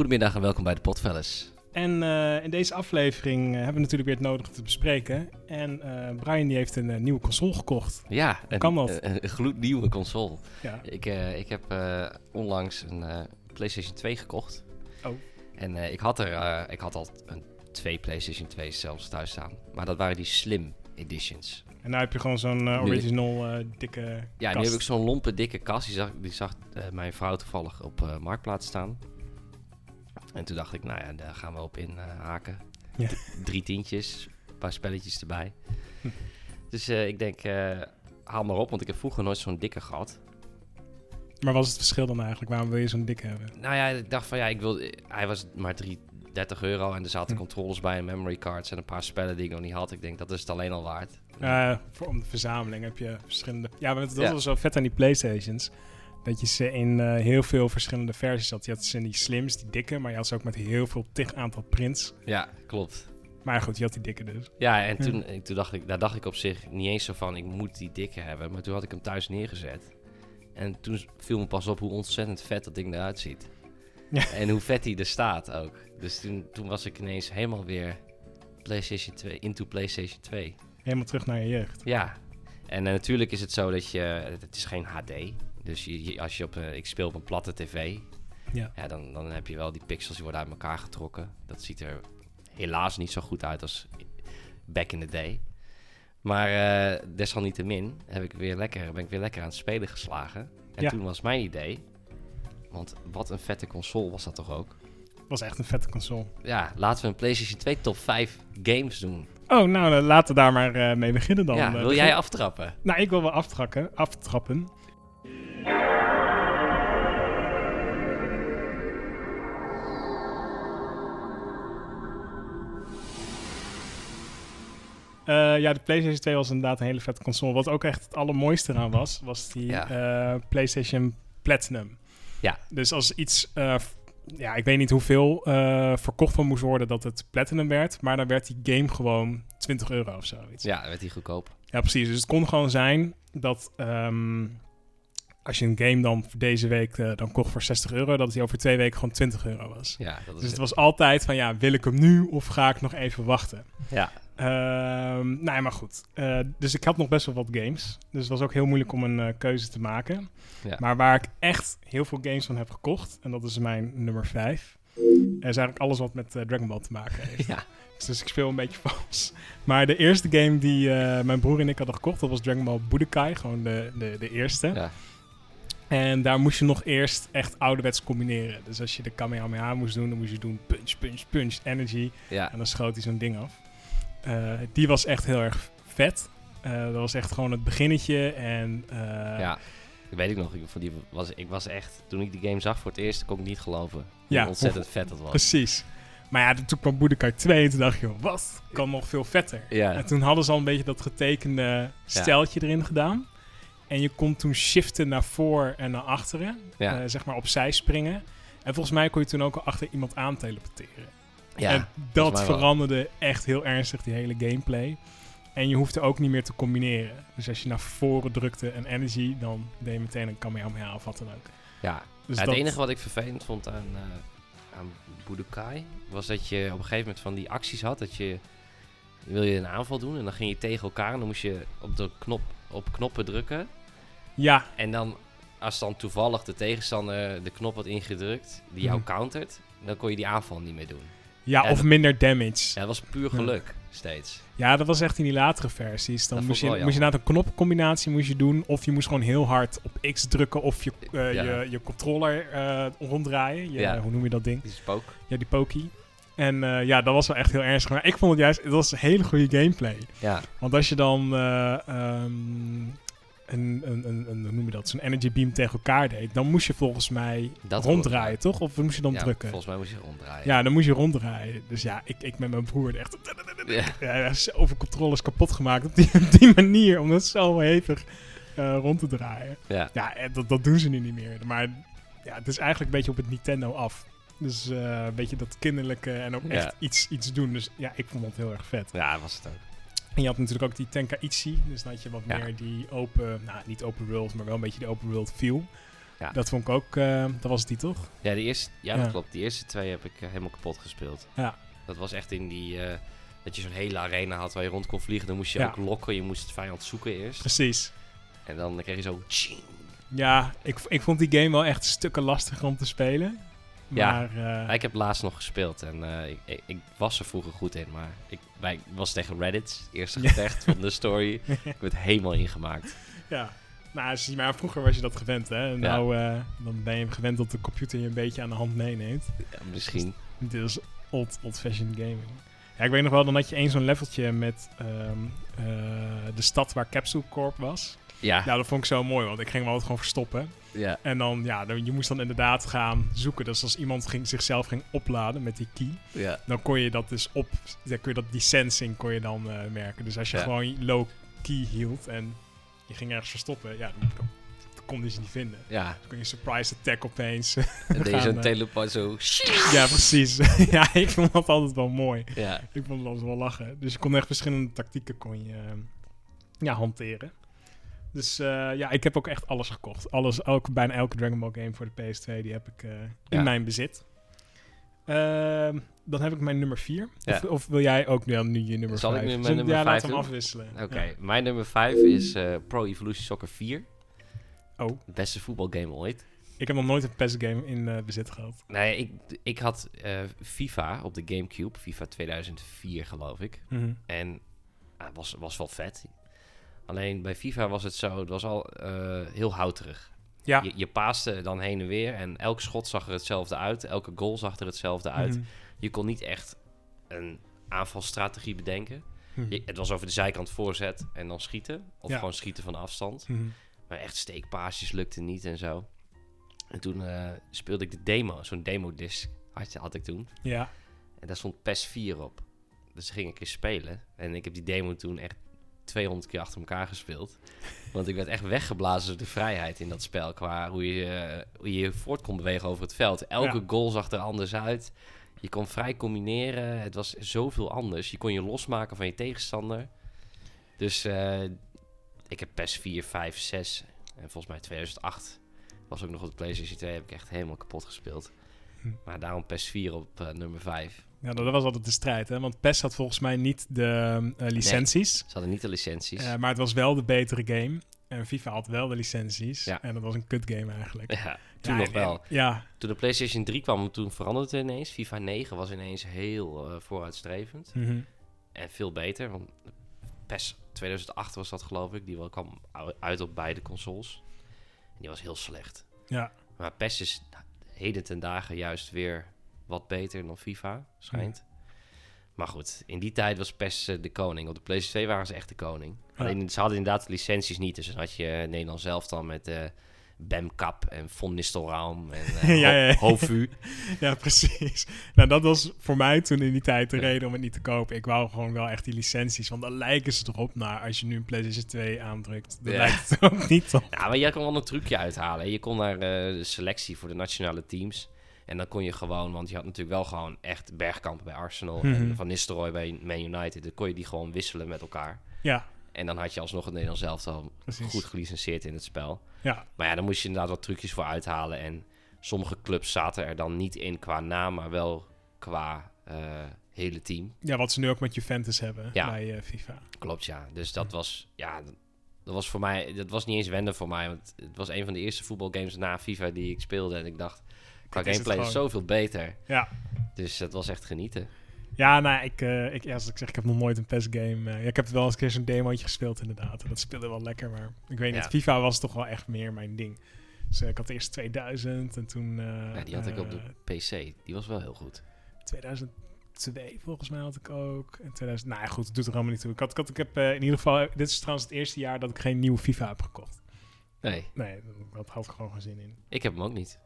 Goedemiddag en welkom bij de Potfellas. En uh, in deze aflevering uh, hebben we natuurlijk weer het nodige te bespreken. En uh, Brian die heeft een nieuwe console gekocht. Ja, een, kan dat? Een, een gloednieuwe console. Ja. Ik, ik heb onlangs een PlayStation 2 gekocht. Oh. En ik, had er, ik had al een, twee PlayStation 2's zelfs thuis staan. Maar dat waren die Slim Editions. En nu heb je gewoon zo'n original dikke Ja, nu heb ik zo'n lompe dikke kast. Die zag, die zag mijn vrouw toevallig op Marktplaats staan. En toen dacht ik, nou ja, daar gaan we op in uh, haken. Ja. Drie tientjes, een paar spelletjes erbij. Hm. Dus uh, ik denk, uh, haal maar op, want ik heb vroeger nooit zo'n dikke gehad. Maar wat is het verschil dan eigenlijk? Waarom wil je zo'n dikke hebben? Nou ja, ik dacht van ja, ik wil, hij was maar 3, 30 euro en er zaten hm. controllers bij en memory cards en een paar spellen die ik nog niet had. Ik denk, dat is het alleen al waard. Uh, voor om de verzameling heb je verschillende... Ja, maar dat ja. was zo vet aan die Playstations dat je ze in uh, heel veel verschillende versies had. Je had ze in die slims, die dikke, maar je had ze ook met heel veel tig aantal prints. Ja, klopt. Maar goed, je had die dikke dus. Ja, en toen, ja. toen dacht ik, daar dacht ik op zich niet eens zo van, ik moet die dikke hebben. Maar toen had ik hem thuis neergezet. En toen viel me pas op hoe ontzettend vet dat ding eruit ziet. Ja. En hoe vet hij er staat ook. Dus toen, toen was ik ineens helemaal weer PlayStation 2, into PlayStation 2. Helemaal terug naar je jeugd. Ja. En uh, natuurlijk is het zo dat je, het is geen HD. Dus je, als je op, uh, ik speel op een platte tv, ja. Ja, dan, dan heb je wel die pixels die worden uit elkaar getrokken. Dat ziet er helaas niet zo goed uit als back in the day. Maar uh, desalniettemin heb ik weer lekker, ben ik weer lekker aan het spelen geslagen. En toen was mijn idee, want wat een vette console was dat toch ook? Was echt een vette console. Ja, laten we een PlayStation 2 top 5 games doen. Oh, nou, laten we daar maar uh, mee beginnen dan. Ja, wil jij aftrappen? Nou, ik wil wel aftrappen. aftrappen. Uh, ja, de PlayStation 2 was inderdaad een hele vette console. Wat ook echt het allermooiste eraan was, was die ja. uh, PlayStation Platinum. Ja. Dus als iets, uh, ja, ik weet niet hoeveel verkocht van moest worden dat het Platinum werd, maar dan werd die game gewoon 20 euro of zoiets. Ja, werd die goedkoop. Ja, precies. Dus het kon gewoon zijn dat um, als je een game dan voor deze week uh, dan kocht voor 60 euro, dat hij over twee weken gewoon 20 euro was. Ja, dat is dus het was altijd van ja, wil ik hem nu of ga ik nog even wachten? Ja. Uh, nou maar goed. Uh, dus ik had nog best wel wat games. Dus het was ook heel moeilijk om een uh, keuze te maken. Ja. Maar waar ik echt heel veel games van heb gekocht, en dat is mijn nummer 5, is eigenlijk alles wat met Dragon Ball te maken heeft. Ja. Dus ik speel een beetje vals. Maar de eerste game die mijn broer en ik hadden gekocht, dat was Dragon Ball Budokai. Gewoon de, de, de eerste. Ja. En daar moest je nog eerst echt ouderwets combineren. Dus als je de Kamehameha moest doen, dan moest je doen punch, punch, punch, energy. Ja. En dan schoot hij zo'n ding af. Uh, die was echt heel erg vet. Uh, dat was echt gewoon het beginnetje. En, uh, ja, dat weet ik nog. Ik, die was, ik was echt, toen ik die game zag voor het eerst, kon ik niet geloven hoe ja, ontzettend vet dat was. Precies. Maar ja, toen kwam Budokai 2 en toen dacht je, wat? Kan nog veel vetter. Ja. En toen hadden ze al een beetje dat getekende steltje ja. erin gedaan. En je kon toen shiften naar voor en naar achteren. Ja. Uh, zeg maar opzij springen. En volgens mij kon je toen ook al achter iemand aan teleporteren. Ja, en dat veranderde echt heel ernstig die hele gameplay. En je hoefde ook niet meer te combineren. Dus als je naar voren drukte en energy, dan deed je meteen een Kamehameha of wat dan ook. Ja, dus ja, het enige wat ik vervelend vond aan, uh, aan Budokai... was dat je op een gegeven moment van die acties had... dat je wil je een aanval doen en dan ging je tegen elkaar... en dan moest je op de knop op knoppen drukken. Ja. En dan, als dan toevallig de tegenstander de knop had ingedrukt die jou mm. countert, dan kon je die aanval niet meer doen. Ja, of minder damage. Ja, dat was puur geluk steeds. Ja, dat was echt in die latere versies. Dan moest je, moest je na een knopcombinatie moest je doen. Of je moest gewoon heel hard op X drukken. Of je, uh, je, je controller uh, ronddraaien. Je, ja. Hoe noem je dat ding? Die spook. Ja, die pokey. En uh, ja, dat was wel echt heel ernstig. Maar ik vond het juist, het was een hele goede gameplay. Ja. Want als je dan um, een, een, een, hoe noem je dat, zo'n energy beam tegen elkaar deed, dan moest je volgens mij dat ronddraaien, toch? Of moest je dan ja, drukken? volgens mij moest je ronddraaien. Ja, dan moest je ronddraaien. Dus ja, ik, ik met mijn broer echt ja. ja, zoveel controles kapot gemaakt op die, op die manier, om het zo hevig uh, rond te draaien. Ja, ja dat, dat doen ze nu niet meer. Maar ja, het is eigenlijk een beetje op het Nintendo af. Dus uh, een beetje dat kinderlijke en ook echt iets, iets doen. Dus ja, ik vond het heel erg vet. Ja, was het ook. En je had natuurlijk ook die Tenkaichi. Dus had je wat meer die open, nou niet open world, maar wel een beetje de open world feel. Ja. Dat vond ik ook, uh, dat was die toch? Ja, de eerste, ja, dat klopt. Die eerste twee heb ik helemaal kapot gespeeld. Ja. Dat was echt in die, dat je zo'n hele arena had waar je rond kon vliegen. Dan moest je ook lokken, je moest het vijand zoeken eerst. Precies. En dan kreeg je zo... Ja, ik, ik vond die game wel echt stukken lastiger om te spelen. Maar, ja, uh, ik heb laatst nog gespeeld en uh, ik, ik, was er vroeger goed in, maar ik, wij, was tegen Reddit, eerste gevecht van de story. ik werd helemaal ingemaakt. Ja, nou, zie maar, vroeger was je dat gewend, hè? En nou uh, dan ben je gewend dat de computer je een beetje aan de hand meeneemt. Ja, misschien. Dus, dit is old, old-fashioned gaming. Ja, ik weet nog wel, dan had je één zo'n leveltje met um, de stad waar Capsule Corp was. Ja. Nou, dat vond ik zo mooi, want ik ging wel altijd gewoon verstoppen. Ja. En dan, ja, dan, je moest dan inderdaad gaan zoeken. Dus als iemand ging, zichzelf ging opladen met die key, ja. dan kon je dat dus op, dan kun je dat die sensing kon je dan uh, merken. Dus als je gewoon low key hield en je ging ergens verstoppen, ja, dan, dan kon je ze niet vinden. Ja. Dan kon je surprise attack opeens. En deze uh, teleport zo. Ja, precies. ja, ik vond dat altijd wel mooi. Ja. Ik vond het altijd wel lachen. Dus je kon echt verschillende tactieken kon je, uh, ja, hanteren. Dus uh, ja, ik heb ook echt alles gekocht. Alles, elke, bijna elke Dragon Ball game voor de PS2, die heb ik uh, in mijn bezit. Uh, dan heb ik mijn nummer 4. Ja. Of, of, wil jij ook nu, nu je nummer 5? Zal vijf? ik nu mijn nummer 5 Ja, laten we hem afwisselen. Oké, mijn nummer 5 is uh, Pro Evolution Soccer 4. Oh. Beste voetbalgame ooit. Ik heb nog nooit een PES game in bezit gehad. Nee, ik, ik had FIFA op de Gamecube. FIFA 2004 geloof ik. Mm -hmm. En was, was wel vet. Alleen bij FIFA was het zo, het was al uh, heel houterig. Ja. Je, je paaste dan heen en weer en elk schot zag er hetzelfde uit. Elke goal zag er hetzelfde uit. Mm -hmm. Je kon niet echt een aanvalstrategie bedenken. Mm -hmm. je, het was over de zijkant voorzet en dan schieten. Of ja. gewoon schieten van afstand. Mhm. Maar echt steekpaasjes lukte niet en zo. En toen uh, speelde ik de demo, zo'n demo-disc had, had ik toen. Ja. En daar stond PES 4 op. Dus ging ik eens spelen. En ik heb die demo toen echt 200 keer achter elkaar gespeeld. Want ik werd echt weggeblazen door de vrijheid in dat spel. Qua hoe je, hoe je je voort kon bewegen over het veld. Elke ja. goal zag er anders uit. Je kon vrij combineren. Het was zoveel anders. Je kon je losmaken van je tegenstander. Dus uh, ik heb PES 4, 5, 6 en volgens mij 2008 was ook nog op de PlayStation 2. Heb ik echt helemaal kapot gespeeld. Hm. Maar daarom PES 4 op uh, nummer 5. Ja, dat was altijd de strijd, hè? Want PES had volgens mij niet de uh, licenties. Nee, ze hadden niet de licenties. Uh, maar het was wel de betere game. En FIFA had wel de licenties. Ja. En dat was een kut game eigenlijk. Ja, toen ja, nog wel. Ja. Toen de PlayStation 3 kwam, toen veranderde het ineens. FIFA 9 was ineens heel uh, vooruitstrevend. Mm -hmm. En veel beter. Want PES 2008 was dat, geloof ik. Die kwam uit op beide consoles. En die was heel slecht. Ja. Maar PES is heden ten dagen juist weer wat beter dan FIFA, schijnt. Mm. Maar goed, in die tijd was PES uh, de koning. Op de PlayStation 2 waren ze echt de koning. Ja. Alleen, ze hadden inderdaad licenties niet. Dus dan had je Nederland zelf dan met uh, Bemkap en Von Nistelraam en uh, ja, ja, Hofu. ja, precies. Nou, dat was voor mij toen in die tijd de reden om het niet te kopen. Ik wou gewoon wel echt die licenties. Want dan lijken ze erop naar als je nu een PlayStation 2 aandrukt. Dan lijkt het ook niet op. Ja, maar jij kon wel een trucje uithalen. Je kon naar de selectie voor de nationale teams en dan kon je gewoon, want je had natuurlijk wel gewoon echt Bergkamp bij Arsenal mm -hmm. en Van Nistelrooy bij Man United. Dan kon je die gewoon wisselen met elkaar. Ja. En dan had je alsnog het Nederlands zelf al goed gelicenseerd in het spel. Ja. Maar ja, dan moest je inderdaad wat trucjes voor uithalen. En sommige clubs zaten er dan niet in qua naam, maar wel qua uh, hele team. Ja, wat ze nu ook met Juventus hebben ja. bij uh, FIFA. Klopt, ja. Dus dat was, ja, dat was voor mij, dat was niet eens wenden voor mij. Want het was een van de eerste voetbalgames na FIFA die ik speelde. En ik dacht, Qua gameplay is, is zoveel beter. Ja. Dus het was echt genieten. Ja, nou, ik, uh, ik, ja, als ik zeg, ik heb nog nooit een PES-game... Uh, ik heb wel eens een keer zo'n demootje gespeeld, inderdaad. En dat speelde wel lekker, maar ik weet niet. FIFA was toch wel echt meer mijn ding. Dus uh, ik had eerst 2000 en toen... ja, die had ik op de PC. Die was wel heel goed. 2002 volgens mij had ik ook. En 2000... Nou ja, goed, het doet er allemaal niet toe. Ik, had, ik, had, ik heb in ieder geval... Dit is trouwens het eerste jaar dat ik geen nieuwe FIFA heb gekocht. Nee. Nee, dat had ik gewoon geen zin in. Ik heb hem ook niet.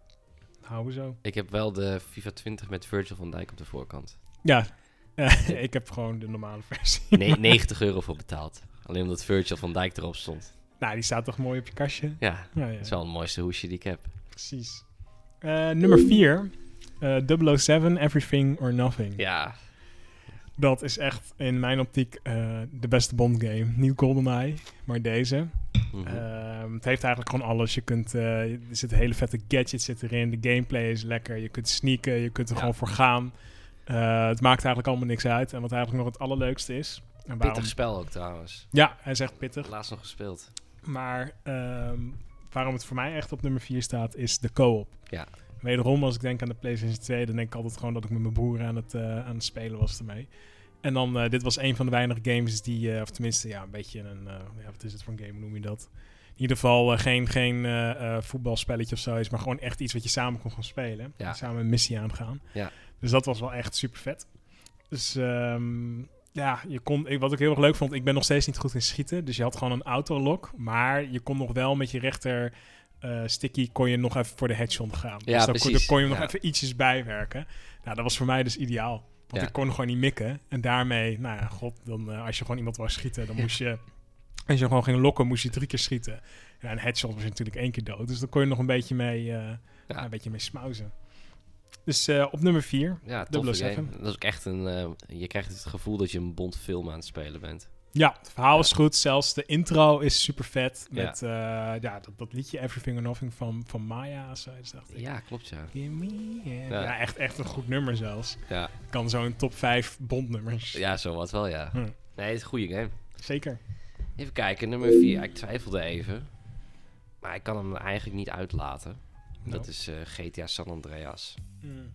Houden zo. Ik heb wel de FIFA 20 met Virgil van Dijk op de voorkant. Ja, ik heb gewoon de normale versie. Nee, 90 euro voor betaald. Alleen omdat Virgil van Dijk erop stond. Nou, die staat toch mooi op je kastje? Ja, ja, ja. is wel het mooiste hoesje die ik heb. Precies. Uh, nummer 4. Uh, 007, Everything or Nothing. Ja. Dat is echt in mijn optiek uh, de beste Bond game. Niet GoldenEye, maar deze. Mm het heeft eigenlijk gewoon alles. Je kunt, uh, er zitten hele vette gadgets zit erin. De gameplay is lekker. Je kunt sneaken. Je kunt er gewoon voor gaan. Uh, het maakt eigenlijk allemaal niks uit. En wat eigenlijk nog het allerleukste is. En waarom... Pittig spel ook trouwens. Ja, hij is echt pittig. Laatst nog gespeeld. Maar um, waarom het voor mij echt op nummer 4 staat, is de co-op. Ja. Wederom, als ik denk aan de PlayStation 2, dan denk ik altijd gewoon dat ik met mijn broer aan het, uh, aan het spelen was ermee. En dan, uh, dit was een van de weinige games die, uh, of tenminste, ja, een beetje een, ja, wat is het voor een game, noem je dat? In ieder geval geen, geen voetbalspelletje of zo is, maar gewoon echt iets wat je samen kon gaan spelen. Ja. Samen een missie aangaan. Ja. Dus dat was wel echt super vet. Dus um, ja, je kon, wat ik heel erg leuk vond, ik ben nog steeds niet goed in schieten. Dus je had gewoon een autolock. Maar je kon nog wel met je rechter uh, sticky kon je nog even voor de headshot gaan. Ja, dus dan precies. kon, je nog even ietsjes bijwerken. Nou, dat was voor mij dus ideaal. Want ik kon gewoon niet mikken. En daarmee, nou ja, god, dan, uh, als je gewoon iemand wou schieten, dan moest je... Als je gewoon ging lokken, moest je drie keer schieten. En een headshot was natuurlijk één keer dood. Dus dan kon je nog een beetje mee, uh, een beetje mee smauzen. Dus uh, op nummer 4. Ja. Dat is ook echt een... Uh, je krijgt het gevoel dat je een Bond film aan het spelen bent. Ja, het verhaal is goed. Zelfs de intro is super vet. Met ja. Uh, ja dat, dat, liedje Everything or Nothing van, van Maya. Zo, dacht ik. Ja, klopt ja. Me ja. ja. echt, echt een goed nummer zelfs. Ja. Kan zo'n top 5 Bond-nummers. Ja, zo wat wel, ja. Hm. Nee, het is een goede game. Zeker. Even kijken, nummer 4. Ik twijfelde even. Maar ik kan hem eigenlijk niet uitlaten. Dat is uh, GTA San Andreas. Mm.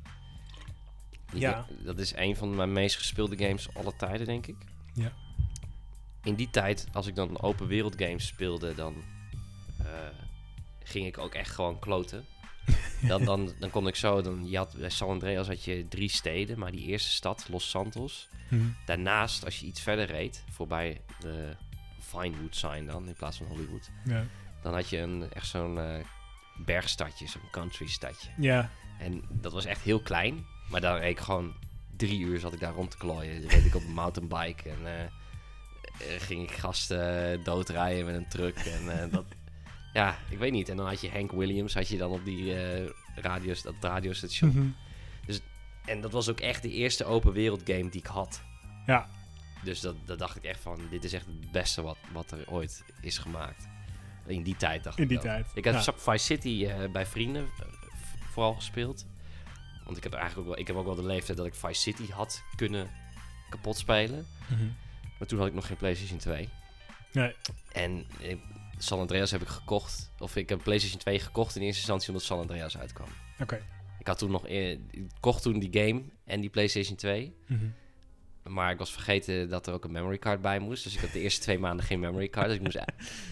Ja. Dat is een van mijn meest gespeelde games alle tijden, denk ik. Ja. In die tijd, als ik dan open wereld games speelde, dan uh, ging ik ook echt gewoon kloten. dan, dan, dan kon ik zo, dan, je had, bij San Andreas had je drie steden, maar die eerste stad, Los Santos. Mm. Daarnaast, als je iets verder reed, voorbij de Vinewood sign dan, in plaats van Hollywood. Ja. Dan had je een, echt zo'n uh, bergstadje, zo'n country stadje. Ja. En dat was echt heel klein. Maar dan reed ik gewoon drie uur zat ik daar rond te klooien. Dan reed ik op een mountainbike en uh, ging ik gasten doodrijden met een truck. En uh, dat, ja, ik weet niet. En dan had je Hank Williams, had je dan op die radios, dat radiostation. Mm -hmm. Dus, en dat was ook echt de eerste open wereld game die ik had. Ja. Dus dat, dat dacht ik echt van, dit is echt het beste wat, wat er ooit is gemaakt. In die tijd dacht In ik die tijd. Ik had ja. Vice City bij vrienden vooral gespeeld. Want ik heb eigenlijk ook wel, ik heb ook wel de leeftijd dat ik Vice City had kunnen kapot spelen. Mm -hmm. Maar toen had ik nog geen PlayStation 2. Nee. En ik, San Andreas heb ik gekocht. Of ik heb PlayStation 2 gekocht in eerste instantie omdat San Andreas uitkwam. Oké. Okay. Ik had toen nog, ik kocht toen die game en die PlayStation 2. Mm -hmm. Maar ik was vergeten dat er ook een memory card bij moest. Dus ik had de eerste twee maanden geen memory card. Dus ik moest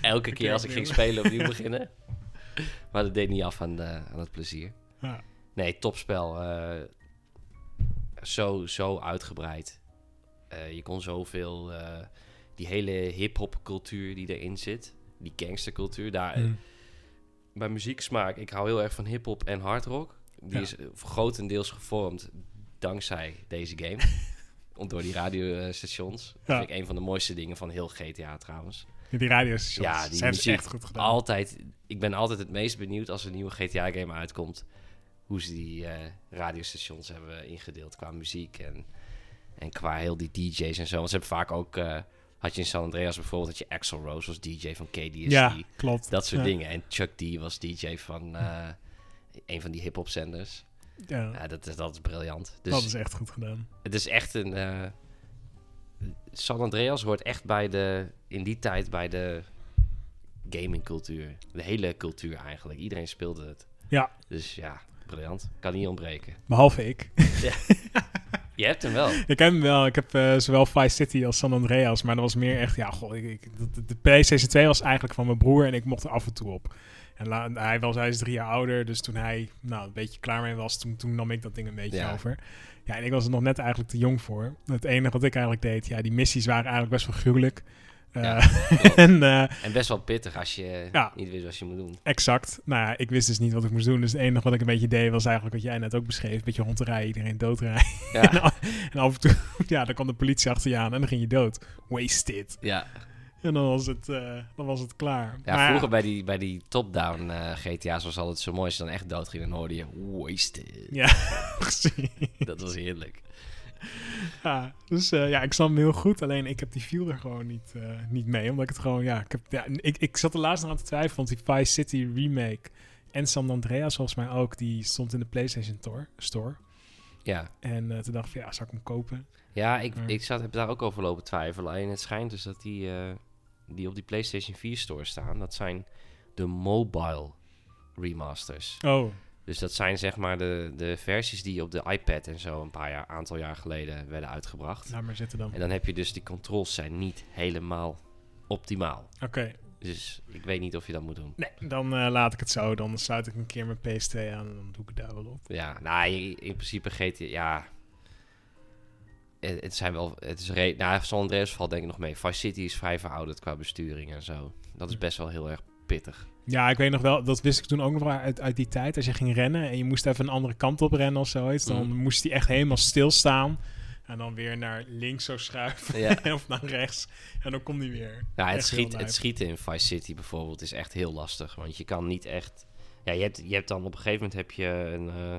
elke keer als ik ging spelen opnieuw beginnen. Maar dat deed niet af aan, de, aan het plezier. Ja. Nee, topspel. Uh, zo, zo uitgebreid. Uh, je kon zoveel... Uh, die hele hip-hop cultuur die erin zit. Die gangstercultuur. Daar, mm. Bij muzieksmaak, ik hou heel erg van hip-hop en hardrock. Die ja. is grotendeels gevormd dankzij deze game. door die radiostations. Ja. Dat vind ik een van de mooiste dingen van heel GTA trouwens. Die radiostations. Ja, die hebben echt goed gedaan. Altijd, ik ben altijd het meest benieuwd als een nieuwe GTA-game uitkomt hoe ze die uh, radiostations hebben ingedeeld qua muziek en, en qua heel die DJ's en zo. Want ze hebben vaak ook, uh, had je in San Andreas bijvoorbeeld, dat je Axel Rose was DJ van KDSD. Ja, klopt. Dat soort ja. dingen. En Chuck D was DJ van uh, een van die hip-hop zenders. Ja. ja, dat, is, dat is briljant. Dus dat is echt goed gedaan. Het is echt een. San Andreas hoort echt bij de, in die tijd bij de gamingcultuur. De hele cultuur eigenlijk. Iedereen speelde het. Ja. Dus ja, briljant. Kan niet ontbreken. Behalve ik. Ja. Je hebt hem wel. Ik heb hem wel. Ik heb uh, zowel Vice City als San Andreas. Maar dat was meer echt... Ja, goh, ik, ik, de, de PlayStation 2 was eigenlijk van mijn broer. En ik mocht er af en toe op. En la, hij, was, hij is drie jaar ouder. Dus toen hij nou, een beetje klaar mee was... Toen, toen nam ik dat ding een beetje Ja. over. Ja, en ik was er nog net eigenlijk te jong voor. Het enige wat ik eigenlijk deed... Ja, die missies waren eigenlijk best wel gruwelijk. Uh, Ja, en, uh, En best wel pittig als je Ja. niet wist wat je moet doen. exact. Nou ja, ik wist dus niet wat ik moest doen. Dus het enige wat ik een beetje deed... was eigenlijk wat jij net ook beschreef. Een beetje rond te rijden, iedereen doodrijden. Ja, en, af, en af en toe... Ja, dan kwam de politie achter je aan en dan ging je dood. Wasted. ja. En dan was het, eh, dan was het klaar. ja Maar vroeger bij die, bij die top-down eh, GTA's was altijd zo mooi. Als je dan echt dood ging, dan hoorde je wasted. Ja, precies. Dat was heerlijk. ja, dus uh, ja, ik snap hem heel goed. Alleen ik heb die feel er gewoon niet, uh, niet mee. Omdat ik het gewoon, ja, ik, heb, ja ik, ik zat er laatst nog aan te twijfelen. Want die Vice City remake en San Andreas volgens mij ook, die stond in de PlayStation Store. store. Ja. En uh, toen dacht ik van, ja, zou ik hem kopen? Ja, ik, ik zat, heb daar ook over lopen twijfelen. Alleen het schijnt dus dat die, die op die PlayStation 4 Store staan, dat zijn de mobile remasters. Oh. Dus dat zijn zeg maar de, de versies die op de iPad en zo een paar jaar, aantal jaar geleden werden uitgebracht. Laat maar zitten dan. En dan heb je dus die controls zijn niet helemaal optimaal. Oké. Dus ik weet niet of je dat moet doen. Nee, dan uh, laat ik het zo. Dan sluit ik een keer mijn PS2 aan en dan doe ik het daar wel op. Ja, nou, in principe GTA, ja... Het, het zijn wel... Het is re nou, San Andreas valt denk ik nog mee. Vice City is vrij verouderd qua besturing en zo. Dat is best wel heel erg pittig. Ja, ik weet nog wel, dat wist ik toen ook nog wel uit, uit die tijd. Als je ging rennen en je moest even een andere kant op rennen of zoiets, dan mhm. moest hij echt helemaal stilstaan. En dan weer naar links zo schuiven ja. of naar rechts. En dan komt hij weer. Ja, het, schiet, het schieten in Vice City bijvoorbeeld is echt heel lastig. Want je kan niet echt... Ja, je hebt, je hebt dan op een gegeven moment heb je een... Uh,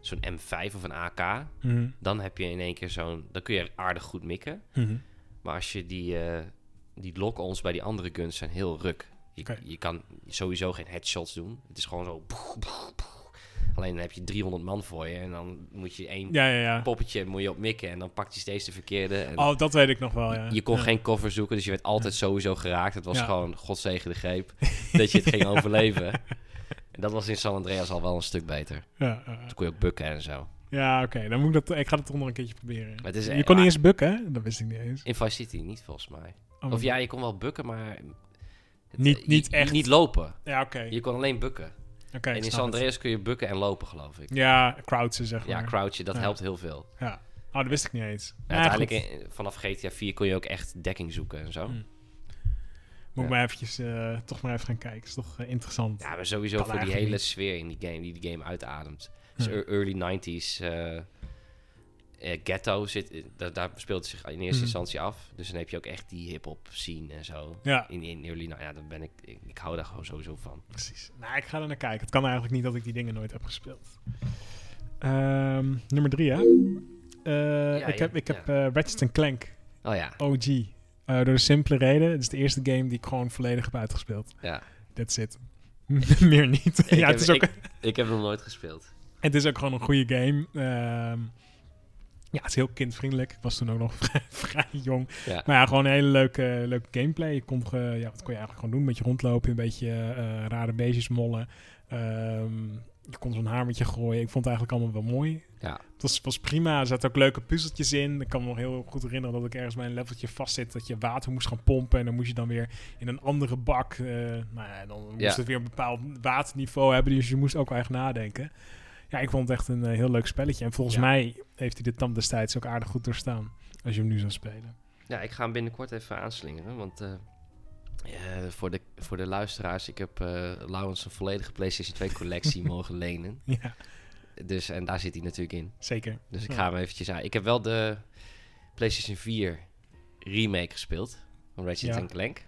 zo'n M5 of een AK. Mhm. Dan heb je in één keer zo'n... Dan kun je aardig goed mikken. Mhm. Maar als je die... Uh, die lock-ons bij die andere guns zijn heel ruk. Je, je kan sowieso geen headshots doen. Het is gewoon zo... Alleen dan heb je 300 man voor je en dan moet je één ja, ja, ja. poppetje moet je op mikken en dan pakt je steeds de verkeerde. En oh, dat weet ik nog wel, ja. Je kon geen cover zoeken, dus je werd altijd sowieso geraakt. Het was gewoon godzegen de greep dat je het ging overleven. En dat was in San Andreas al wel een stuk beter. Ja, Toen kon je ook bukken en zo. Ja, oké. Dan moet ik dat. Ik ga het toch nog een keertje proberen. Het is, je kon niet eens bukken, Dat wist ik niet eens. In Vice City niet volgens mij. Oh, of ja, je kon wel bukken, maar niet, niet echt. Niet lopen. Ja, oké. Je kon alleen bukken. Oké. en in San Andreas kun je bukken en lopen, geloof ik. Ja, crouchen zeg maar. Ja, crouchen, dat helpt heel veel. Ja. Oh, dat wist ik niet eens. uiteindelijk, vanaf GTA 4 kon je ook echt dekking zoeken en zo. Hmm. Moet maar eventjes, uh, toch maar even gaan kijken. is toch uh, interessant. Ja, maar sowieso voor die hele sfeer in die game, die die game uitademt. Dus early 90s uh, uh, ghetto zit, daar, daar speelt het zich in eerste mhm. instantie af. Dus dan heb je ook echt die hip-hop scene en zo. Ja. In, in early, nou ja, dan ben ik, ik, hou daar gewoon sowieso van. Precies. Nou, ik ga er naar kijken. Het kan eigenlijk niet dat ik die dingen nooit heb gespeeld. Um, nummer drie, hè? Uh, ja, ik heb, ik heb uh, Ratchet Clank. Oh ja. OG. Door de simpele reden. Het is de eerste game die ik gewoon volledig heb uitgespeeld. Ja. That's it. Meer niet. ja, heb, het is ook... ik, ik heb nog nooit gespeeld. Het is ook gewoon een goede game. Uh, ja, het is heel kindvriendelijk. Ik was toen ook nog vrij, jong. Maar ja, gewoon een hele leuke, leuke gameplay. Je kon, uh, ja, wat kon je eigenlijk gewoon doen? Een beetje rondlopen, een beetje uh, rare beestjes mollen. Um, je kon zo'n hamertje gooien. Ik vond het eigenlijk allemaal wel mooi. Ja. Het was, was prima. Er zaten ook leuke puzzeltjes in. Ik kan me nog heel goed herinneren dat ik ergens bij een leveltje vastzit. Dat je water moest gaan pompen. En dan moest je dan weer in een andere bak. Uh, nou ja, dan moest ja. het weer een bepaald waterniveau hebben. Dus je moest ook wel echt nadenken. Ja, ik vond het echt een uh, heel leuk spelletje. En volgens mij heeft hij de tand destijds ook aardig goed doorstaan. Als je hem nu zou spelen. Ja, ik ga hem binnenkort even aanslingeren. Want uh, voor, de, voor de luisteraars, ik heb Laurens een volledige PlayStation 2 collectie mogen lenen. Ja. Dus, en daar zit hij natuurlijk in. Zeker. Dus ik ga hem eventjes aan. Ik heb wel de PlayStation 4 remake gespeeld. Van Ratchet ja. Clank.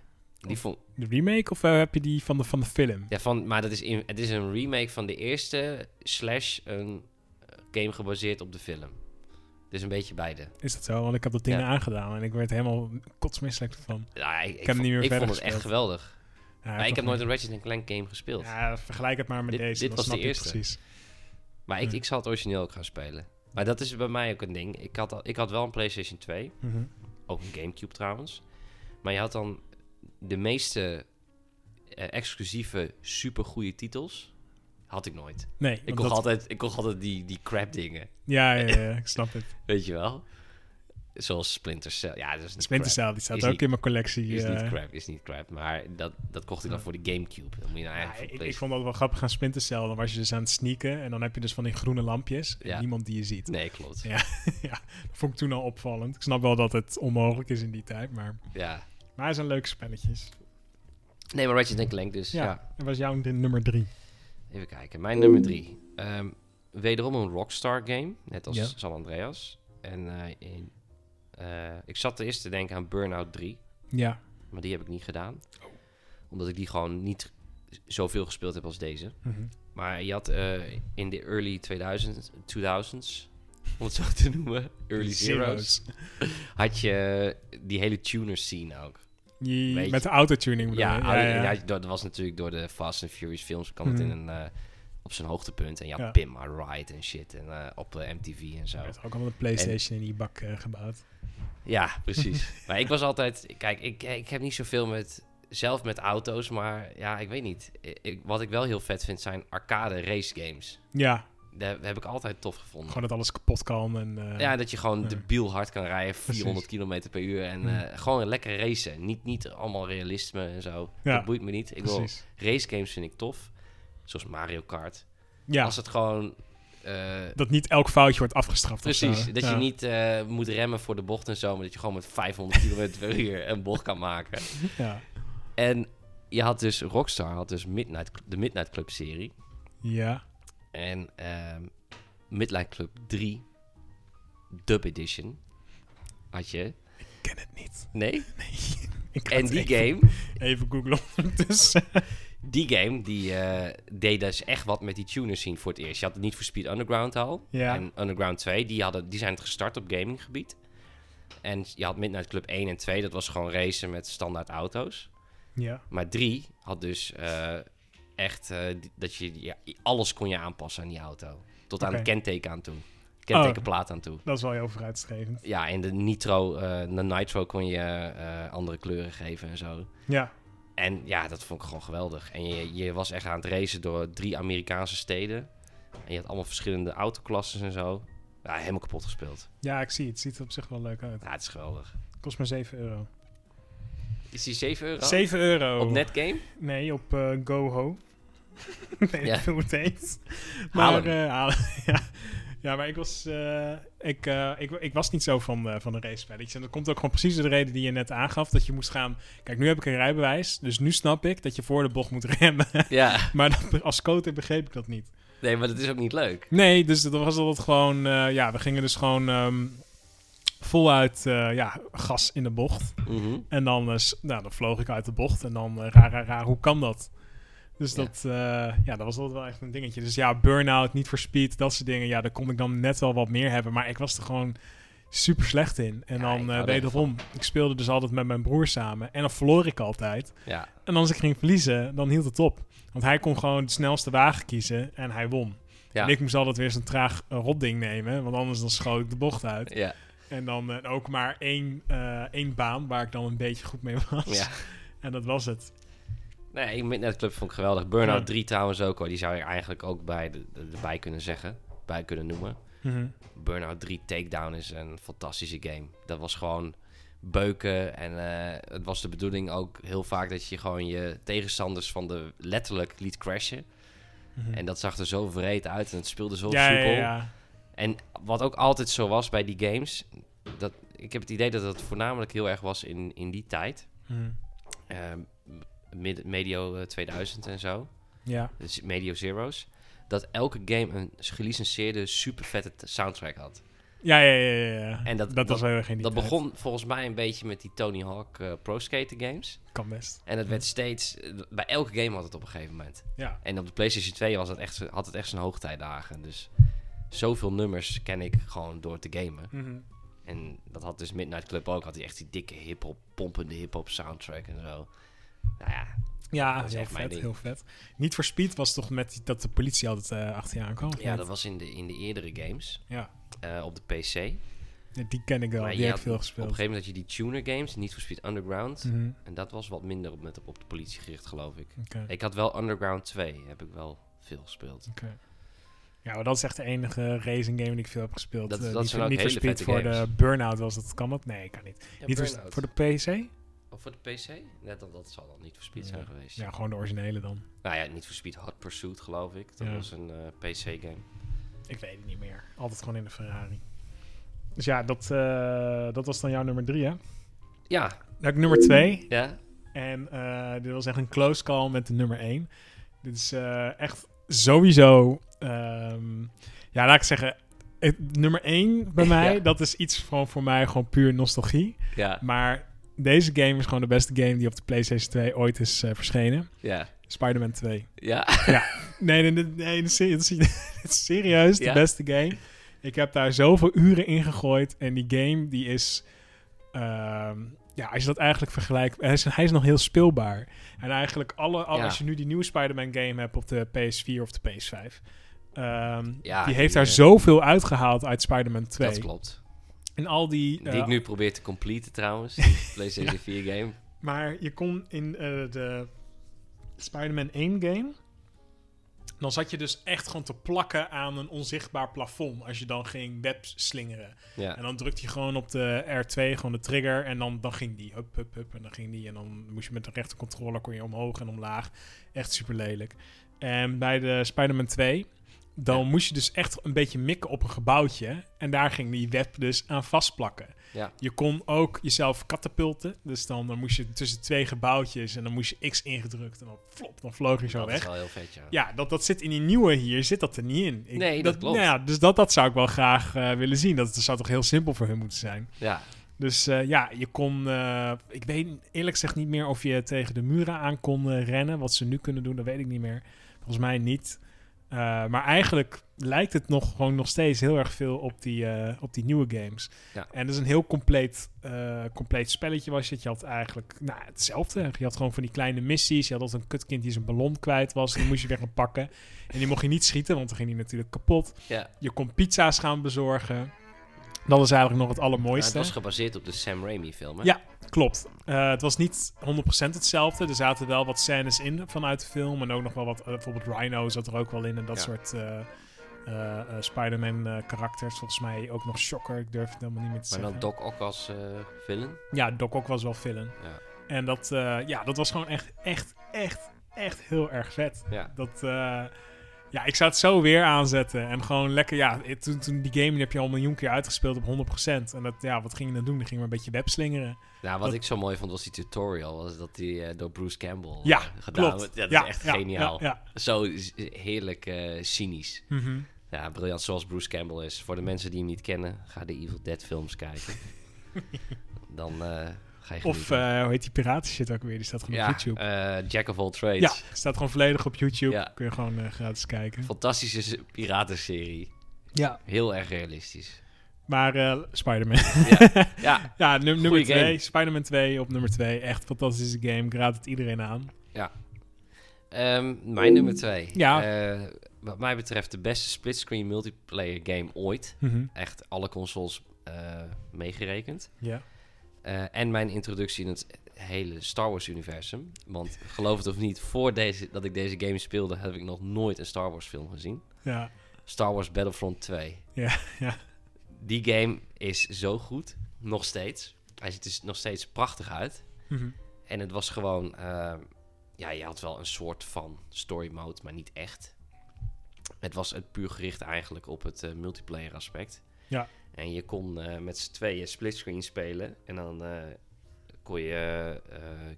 Die vond... De remake of uh, heb je die van de, van de film? Ja, van, maar dat is in, het is een remake van de eerste slash een eh, game gebaseerd op de film. Dus een beetje beide. Is dat zo? Want ik heb dat ding aangedaan en ik werd helemaal kotsmisselijk van. Ja, ik, ik, heb niet meer ik vond het echt geweldig. Ja, maar ik heb nooit een Ratchet Clank game gespeeld. Ja, vergelijk het maar met deze. Dit was de eerste. Precies. Maar ik, ik zal het origineel ook gaan spelen. Maar dat is bij mij ook een ding. Ik had, al, ik had wel een PlayStation 2. Mhm. Ook een Gamecube trouwens. Maar je had dan de meeste uh, exclusieve, supergoeie titels had ik nooit. Nee. Ik kocht, altijd, ik kocht altijd die, die crap dingen. Ja, ja, ja, ik snap het. Weet je wel? Zoals Splinter Cell. Ja, dat is Splinter Cell, die staat ook in mijn collectie. Is niet eh. crap, is niet crap. Maar dat, dat kocht ik dan voor de Gamecube. Dan moet je nou ja, ik, ik, vond dat wel grappig aan Splinter Cell. Dan was je dus aan het sneaken en dan heb je dus van die groene lampjes. Ja. niemand die je ziet. Nee, klopt. Ja, ja, dat vond ik toen al opvallend. Ik snap wel dat het onmogelijk is in die tijd, maar... Ja. Maar het zijn leuke spelletjes. Nee, maar Ratchet Clank dus. Ja, ja. En was jouw nummer drie? Even kijken. Mijn nummer drie. Um, wederom een Rockstar game. Net als San Andreas. En uh, in, uh, ik zat eerst te denken aan Burnout 3. Ja. Maar die heb ik niet gedaan. Oh. Omdat ik die gewoon niet zoveel gespeeld heb als deze. Mm -hmm. Maar je had uh, in de early 2000s, 2000s om het zo te noemen, Early Zero's, had je die hele tuner scene ook. Die, met de autotuning ja, ja, ja, ja. dat was natuurlijk door de Fast and Furious films kwam het in mhm. een, uh, op zijn hoogtepunt. En je ja. Pim My Ride en shit en, uh, op uh, MTV en zo. Ook allemaal de Playstation in die bak gebouwd. Ja, precies. maar ik was altijd... Kijk, ik, ik heb niet zoveel met... Zelf met auto's, maar ja, ik weet niet. Ik, wat ik wel heel vet vind zijn arcade race games. Ja, dat heb ik altijd tof gevonden. Gewoon dat alles kapot kan. En, uh, ja, dat je gewoon de debiel hard kan rijden, 400 km per uur. En uh, gewoon lekker racen. Niet, niet allemaal realisme en zo. Ja. Dat boeit me niet. Ik wil race games vind ik tof. Zoals Mario Kart. Ja. Als het gewoon... Uh, dat niet elk foutje wordt afgestraft. Precies. Dat je niet moet remmen voor de bocht en zo. Maar dat je gewoon met 500 km per uur een bocht kan maken. Ja. En je had dus... Rockstar had dus Midnight, de Midnight Club serie. Ja. En um, Club 3 Dub Edition had je. Ik ken het niet. Nee? Nee. en die game... Even googlen ondertussen. die game, die uh, deed dus echt wat met die tuners zien voor het eerst. Je had het niet voor Speed Underground al. Ja. En Underground 2, die, hadden, die zijn gestart op gaminggebied. En je had Midnight Club 1 en 2, dat was gewoon racen met standaard auto's. Ja. Maar 3 had dus uh, echt uh, dat je ja, alles kon je aanpassen aan die auto. Tot aan het kenteken aan toe. Kentekenplaat aan toe. Dat is wel heel vooruitstrevend. Ja, en de nitro, uh, de nitro kon je uh, andere kleuren geven en zo. Ja. En ja, dat vond ik gewoon geweldig. En je, je was echt aan het racen door drie Amerikaanse steden. En je had allemaal verschillende autoklassen en zo. Ja, helemaal kapot gespeeld. Ja, ik zie het. Het ziet er op zich wel leuk uit. Ja, het is geweldig. Kost maar 7 euro. Is die 7 euro? 7 euro. Op Netgame? Nee, op uh, GoHo. nee, ja. hoe het heet. Maar, uh, ja. ja, maar ik was, uh, ik, ik, ik, was niet zo van, van de race-spelletjes. En dat komt ook gewoon precies de reden die je net aangaf. Dat je moest gaan... Kijk, nu heb ik een rijbewijs. Dus nu snap ik dat je voor de bocht moet remmen. Ja. maar als coder begreep ik dat niet. Nee, maar dat is ook niet leuk. Nee, dus dat was altijd gewoon... ja, we gingen dus gewoon... Um, voluit uh, ja, gas in de bocht. Mm -hmm. En dan, uh, nou, dan vloog ik uit de bocht. En dan, uh, raar, raar, raar, hoe kan dat? Dus dat, ja, dat was altijd wel echt een dingetje. Dus ja, burn-out, niet voor speed, dat soort dingen. Ja, daar kon ik dan net wel wat meer hebben. Maar ik was er gewoon super slecht in. En ja, dan wederom, ik speelde dus altijd met mijn broer samen. En dan verloor ik altijd. Ja. En als ik ging verliezen, dan hield het op. Want hij kon gewoon de snelste wagen kiezen en hij won. Ja. En ik moest altijd weer zo'n traag rotding nemen, want anders dan schoot ik de bocht uit. Ja. En dan uh, ook maar één, uh, één baan waar ik dan een beetje goed mee was. Ja. En dat was het. Nee, Midnight Club vond ik geweldig. Burnout ja. 3 trouwens ook hoor. Die zou je eigenlijk ook bij de, de, erbij kunnen zeggen. Bij kunnen noemen. Mm -hmm. Burnout 3 Takedown is een fantastische game. Dat was gewoon beuken. En uh, het was de bedoeling ook heel vaak dat je gewoon je tegenstanders van de letterlijk liet crashen. Mm -hmm. En dat zag er zo vreed uit en het speelde zo ja, soepel. Ja, ja. En wat ook altijd zo was bij die games, dat, ik heb het idee dat het voornamelijk heel erg was in, in die tijd. Mm. Uh, medio 2000 en zo. Ja. Dus medio Zero's. Dat elke game een gelicenseerde super vette soundtrack had. Ja, ja, ja, ja. En dat, dat, was heel erg Dat begon volgens mij een beetje met die Tony Hawk uh, Pro Skater games. Kan best. En het werd steeds... Bij elke game had het op een gegeven moment. Ja. En op de PlayStation 2 was het echt, had het echt zijn hoogtijdagen. Dus zoveel nummers ken ik gewoon door te gamen. Mm En dat had dus Midnight Club ook. Had hij echt die dikke hip-hop, pompende hip-hop soundtrack en zo. Nou ja. Ja, dat is heel vet, heel vet. Niet voor Speed was toch met dat de politie altijd uh, achter je aankwam? Ja, dat was in de, in de eerdere games. Ja. Uh, op de PC. Ja, die ken ik wel, maar die heb ik veel gespeeld. Op een gegeven moment had je die tuner games, niet voor Speed Underground. Mm -hmm. En dat was wat minder op, met, op de politie gericht, geloof ik. Okay. Ik had wel Underground 2, heb ik wel veel gespeeld. Oké. Okay. Ja, maar dat is echt de enige racing game die ik veel heb gespeeld. Dat, uh, dat niet zijn niet voor games. de Burnout was dat. Kan dat? Nee, kan niet. Ja, niet voor, voor, de PC? Of voor de PC? Net dat, dat zal dan niet voor Speed ja. zijn geweest. Ja, gewoon de originele dan. Nou ja, niet voor Speed Hot Pursuit geloof ik. Dat Ja. was een uh, PC-game. Ik weet het niet meer. Altijd gewoon in de Ferrari. Dus ja, dat, uh, dat was dan jouw nummer drie, hè? Ja. Ik nummer twee. Ja. En dit was echt een close call met de nummer één. Dit is echt sowieso... Um, ja, laat ik zeggen... Het, nummer één bij mij, Ja. dat is iets van voor mij gewoon puur nostalgie. Ja. Maar deze game is gewoon de beste game die op de PlayStation 2 ooit is uh, verschenen. Ja. Spider-Man 2. Ja. Ja. Nee, nee, nee, serieus de Ja. beste game. Ik heb daar zoveel uren in gegooid. En die game, die is... Ehm, ja, als je dat eigenlijk vergelijkt... Hij is, hij is nog heel speelbaar. En eigenlijk alle... alle Als je nu die nieuwe Spider-Man game hebt op de PS4 of de PS5... Ehm, ja, die heeft daar uh, zoveel uitgehaald uit Spider-Man 2. Dat klopt. En al die... Die ik eh, nu probeer te completen trouwens. Die PlayStation 4 game. Maar je kon in uh, de Spider-Man 1 game dan zat je dus echt gewoon te plakken aan een onzichtbaar plafond. Als je dan ging web slingeren. Ja. En dan drukte je gewoon op de R2, gewoon de trigger. En dan, dan ging die. Hup, hup, hup. En dan ging die. En dan moest je met de rechtercontroller kon je omhoog en omlaag. Echt super lelijk. En bij de Spider-Man 2 dan moest je dus echt een beetje mikken op een gebouwtje. En daar ging die web dus aan vastplakken. Ja. Je kon ook jezelf katapulten. Dus dan, dan moest je tussen twee gebouwtjes en dan moest je X ingedrukt. En dan flop, dan vloog je zo dat weg. Dat is wel heel vet, ja. Ja, dat, dat zit in die nieuwe hier, zit dat er niet in. Ik, nee, dat, klopt. Nou ja, dus dat, dat zou ik wel graag uh, willen zien. Dat, dat zou toch heel simpel voor hun moeten zijn. Ja. Dus uh, ja, je kon... Uh, ik weet eerlijk gezegd niet meer of je tegen de muren aan kon rennen. Wat ze nu kunnen doen, dat weet ik niet meer. Volgens mij niet. Uh, maar eigenlijk lijkt het nog gewoon nog steeds heel erg veel op die, uh, op die nieuwe games. Ja. En dat is een heel compleet, uh, compleet spelletje was het. Je had eigenlijk nou, hetzelfde. Je had gewoon van die kleine missies. Je had altijd een kutkind die zijn ballon kwijt was. Die moest je weer gaan pakken. En die mocht je niet schieten, want dan ging die natuurlijk kapot. Ja. Je kon pizza's gaan bezorgen. Dat is eigenlijk nog het allermooiste. Ja, het was gebaseerd op de Sam Raimi film, hè? Ja, klopt. Uh, het was niet 100% hetzelfde. Er zaten wel wat scènes in vanuit de film. En ook nog wel wat... Uh, bijvoorbeeld Rhino zat er ook wel in. En dat ja. soort uh, Spider-Man karakters. Volgens mij ook nog Shocker. Ik durf het helemaal niet meer te maar zeggen. Maar dan Doc Ock als villain? Ja, Doc Ock was wel villain. Ja. En dat, ja, dat was gewoon echt, echt, echt, echt heel erg vet. Ja. Dat... Ja, ik zou het zo weer aanzetten. En gewoon lekker, ja, toen, toen die game heb je al een miljoen keer uitgespeeld op 100%. En dat, ja, wat ging je dan doen? Dan ging maar een beetje webslingeren. Ja, wat ik zo mooi vond was die tutorial. Was dat die uh, door Bruce Campbell ja, uh, gedaan klopt. Ja, dat ja, is echt geniaal. Zo heerlijk uh, cynisch. Mm -hmm. Ja, briljant zoals Bruce Campbell is. Voor de mensen die hem niet kennen, ga de Evil Dead films kijken. dan of uh, hoe heet die piraten shit ook weer? Die staat gewoon ja, op YouTube. Uh, Jack of all trades. Ja, staat gewoon volledig op YouTube. Ja. Kun je gewoon uh, gratis kijken. Fantastische piratenserie. Ja. Heel erg realistisch. Maar Spider-Man. ja, ja. ja num nummer 2. Spider-Man 2 op nummer 2. Echt fantastische game. Ik raad het iedereen aan. Ja. Um, mijn nummer 2. Ja. wat mij betreft de beste splitscreen multiplayer game ooit. Mm -hmm. Echt alle consoles meegerekend. Ja. Uh, en mijn introductie in het hele Star Wars-universum. Want geloof het of niet, voor deze, dat ik deze game speelde, heb ik nog nooit een Star Wars-film gezien. Ja. Star Wars Battlefront 2. Ja, ja. Die game is zo goed, nog steeds. Hij ziet er nog steeds prachtig uit. Mm -hmm. En het was gewoon, uh, ja, je had wel een soort van story mode, maar niet echt. Het was het puur gericht eigenlijk op het uh, multiplayer aspect. Ja. En je kon uh, met z'n tweeën splitscreen spelen. En dan uh, kon je uh,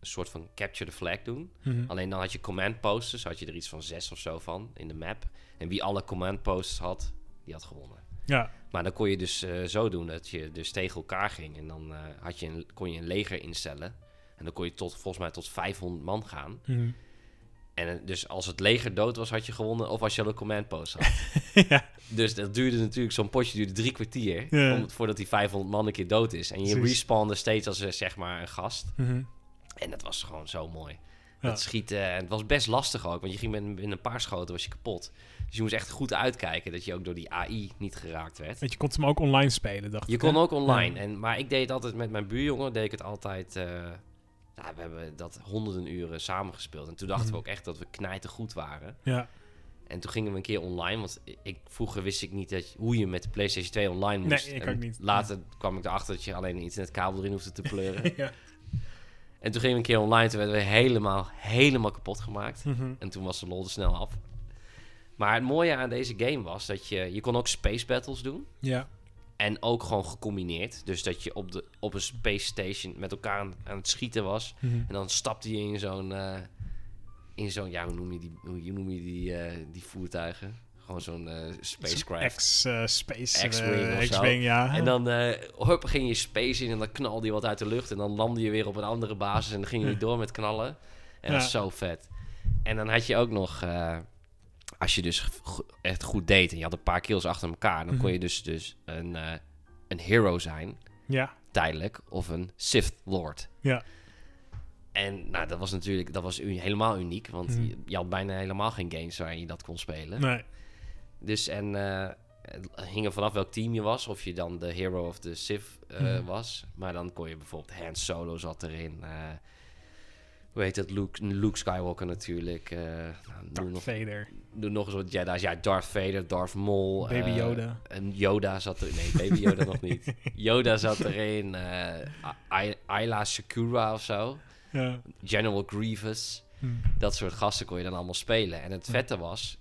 een soort van capture the flag doen. Mm -hmm. Alleen dan had je command posters. Had je er iets van zes of zo van in de map. En wie alle command posters had, die had gewonnen. Ja. Maar dan kon je dus zo doen dat je dus tegen elkaar ging. En dan had je een, kon je een leger instellen. En dan kon je tot, volgens mij tot 500 man gaan. Mm -hmm. En dus als het leger dood was, had je gewonnen. Of als je al een command post had. ja. Dus dat duurde natuurlijk, zo'n potje duurde drie kwartier. Om, voordat die 500 man een keer dood is. En je Precies. respawnde steeds als zeg maar een gast. Mm -hmm. En dat was gewoon zo mooi. Ja. Dat schieten. En het was best lastig ook. Want je ging met, met een paar schoten was je kapot. Dus je moest echt goed uitkijken dat je ook door die AI niet geraakt werd. Want je kon hem ook online spelen, dacht je ik. Je kon ook online. En, maar ik deed het altijd met mijn buurjongen. Deed ik het altijd... Uh, nou, we hebben dat honderden uren samengespeeld. En toen dachten mm. we ook echt dat we knijten goed waren. Ja. En toen gingen we een keer online, want ik, vroeger wist ik niet dat, hoe je met de PlayStation 2 online moest. Nee, ik ook niet. Later kwam ik erachter dat je alleen een internetkabel erin hoefde te pleuren. ja. En toen gingen we een keer online, toen werden we helemaal, helemaal kapot gemaakt. Mm -hmm. En toen was de lol er snel af. Maar het mooie aan deze game was dat je, je kon ook space battles doen. Ja. En ook gewoon gecombineerd. Dus dat je op, de, op een space station met elkaar aan, aan het schieten was. Mm -hmm. En dan stapte je in zo'n... Uh, in zo'n... Ja, hoe noem je die, hoe noem je die, uh, die voertuigen? Gewoon zo'n uh, spacecraft. X, uh, space X-Wing X-Wing, ja. En dan hop, ging je space in en dan knalde je wat uit de lucht. En dan landde je weer op een andere basis en dan ging je door met knallen. En ja. dat is zo vet. En dan had je ook nog als je dus echt goed deed en je had een paar kills achter elkaar, dan kon mhm. je dus, dus een, uh, een hero zijn. Ja. Tijdelijk. Of een Sith Lord. Ja. En nou, dat was natuurlijk dat was helemaal uniek. Want mhm. je, had bijna helemaal geen games waarin je dat kon spelen. Nee. Dus en uh, het hing er vanaf welk team je was. Of je dan de hero of de Sith uh, was. Maar dan kon je bijvoorbeeld Han Solo zat erin. Hoe heet het? Luke, Luke Skywalker natuurlijk. Uh, Darth nog, Vader. Doe nog eens wat Jedi's. Ja, Darth Vader, Darth Maul. Baby Yoda. En Yoda zat er... Nee, Baby Yoda nog niet. Yoda zat erin. Uh, Ayla Sakura of zo. Ja. General Grievous. Hmm. Dat soort gasten kon je dan allemaal spelen. En het vette was,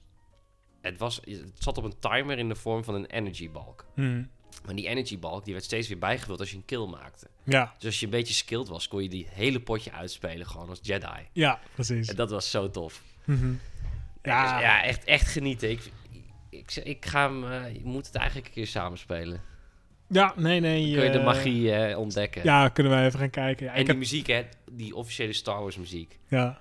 het, was, het zat op een timer in de vorm van een energy balk. Hmm. Maar die energy balk die werd steeds weer bijgevuld als je een kill maakte. Ja. Dus als je een beetje skilled was, kon je die hele potje uitspelen gewoon als Jedi. Ja, precies. En dat was zo tof. Mm ja. Dus, ja, echt, echt genieten. Ik, ik, ik, ga hem, uh, je moet het eigenlijk een keer samen spelen. Ja, nee, nee. kun je de eh, magie uh, ontdekken. Ja, kunnen wij even gaan kijken. Ja, en die muziek, hè, die officiële Star Wars muziek. Ja.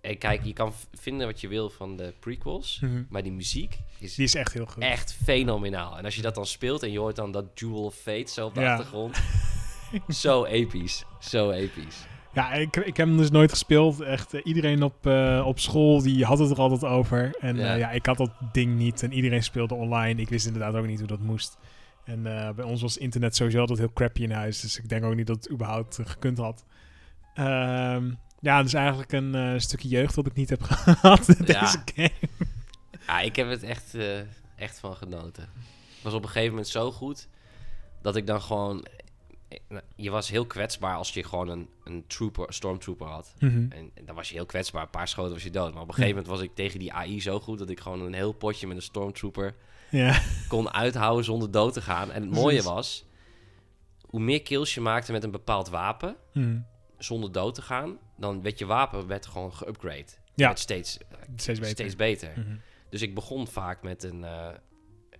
En kijk, je kan vinden wat je wil van de prequels, mhm. maar die muziek is, die is echt heel goed. Echt fenomenaal. En als je dat dan speelt en je hoort dan dat Jewel of Fate zo op de achtergrond. zo episch. Zo episch. Ja, ik, ik heb hem dus nooit gespeeld. Echt, uh, iedereen op, uh, op school die had het er altijd over. En ja. Uh, ja. ik had dat ding niet. En iedereen speelde online. Ik wist inderdaad ook niet hoe dat moest. En bij ons was internet sowieso altijd heel crappy in huis. Dus ik denk ook niet dat het überhaupt gekund had. Um, ja, dus eigenlijk een stukje jeugd dat ik niet heb gehad. deze game. Ja, ik heb het echt, echt van genoten. Het was op een gegeven moment zo goed dat ik dan gewoon. Je was heel kwetsbaar als je gewoon een, een trooper, stormtrooper had. Mm -hmm. en, en, dan was je heel kwetsbaar. Een paar schoten was je dood. Maar op een gegeven moment was ik tegen die AI zo goed dat ik gewoon een heel potje met een stormtrooper ja. kon uithouden zonder dood te gaan. En het mooie was, hoe meer kills je maakte met een bepaald wapen, mm zonder dood te gaan, dan werd je wapen werd gewoon geupgrade. Ja. Werd steeds, steeds beter. Steeds beter. Mhm. Dus ik begon vaak met een, uh,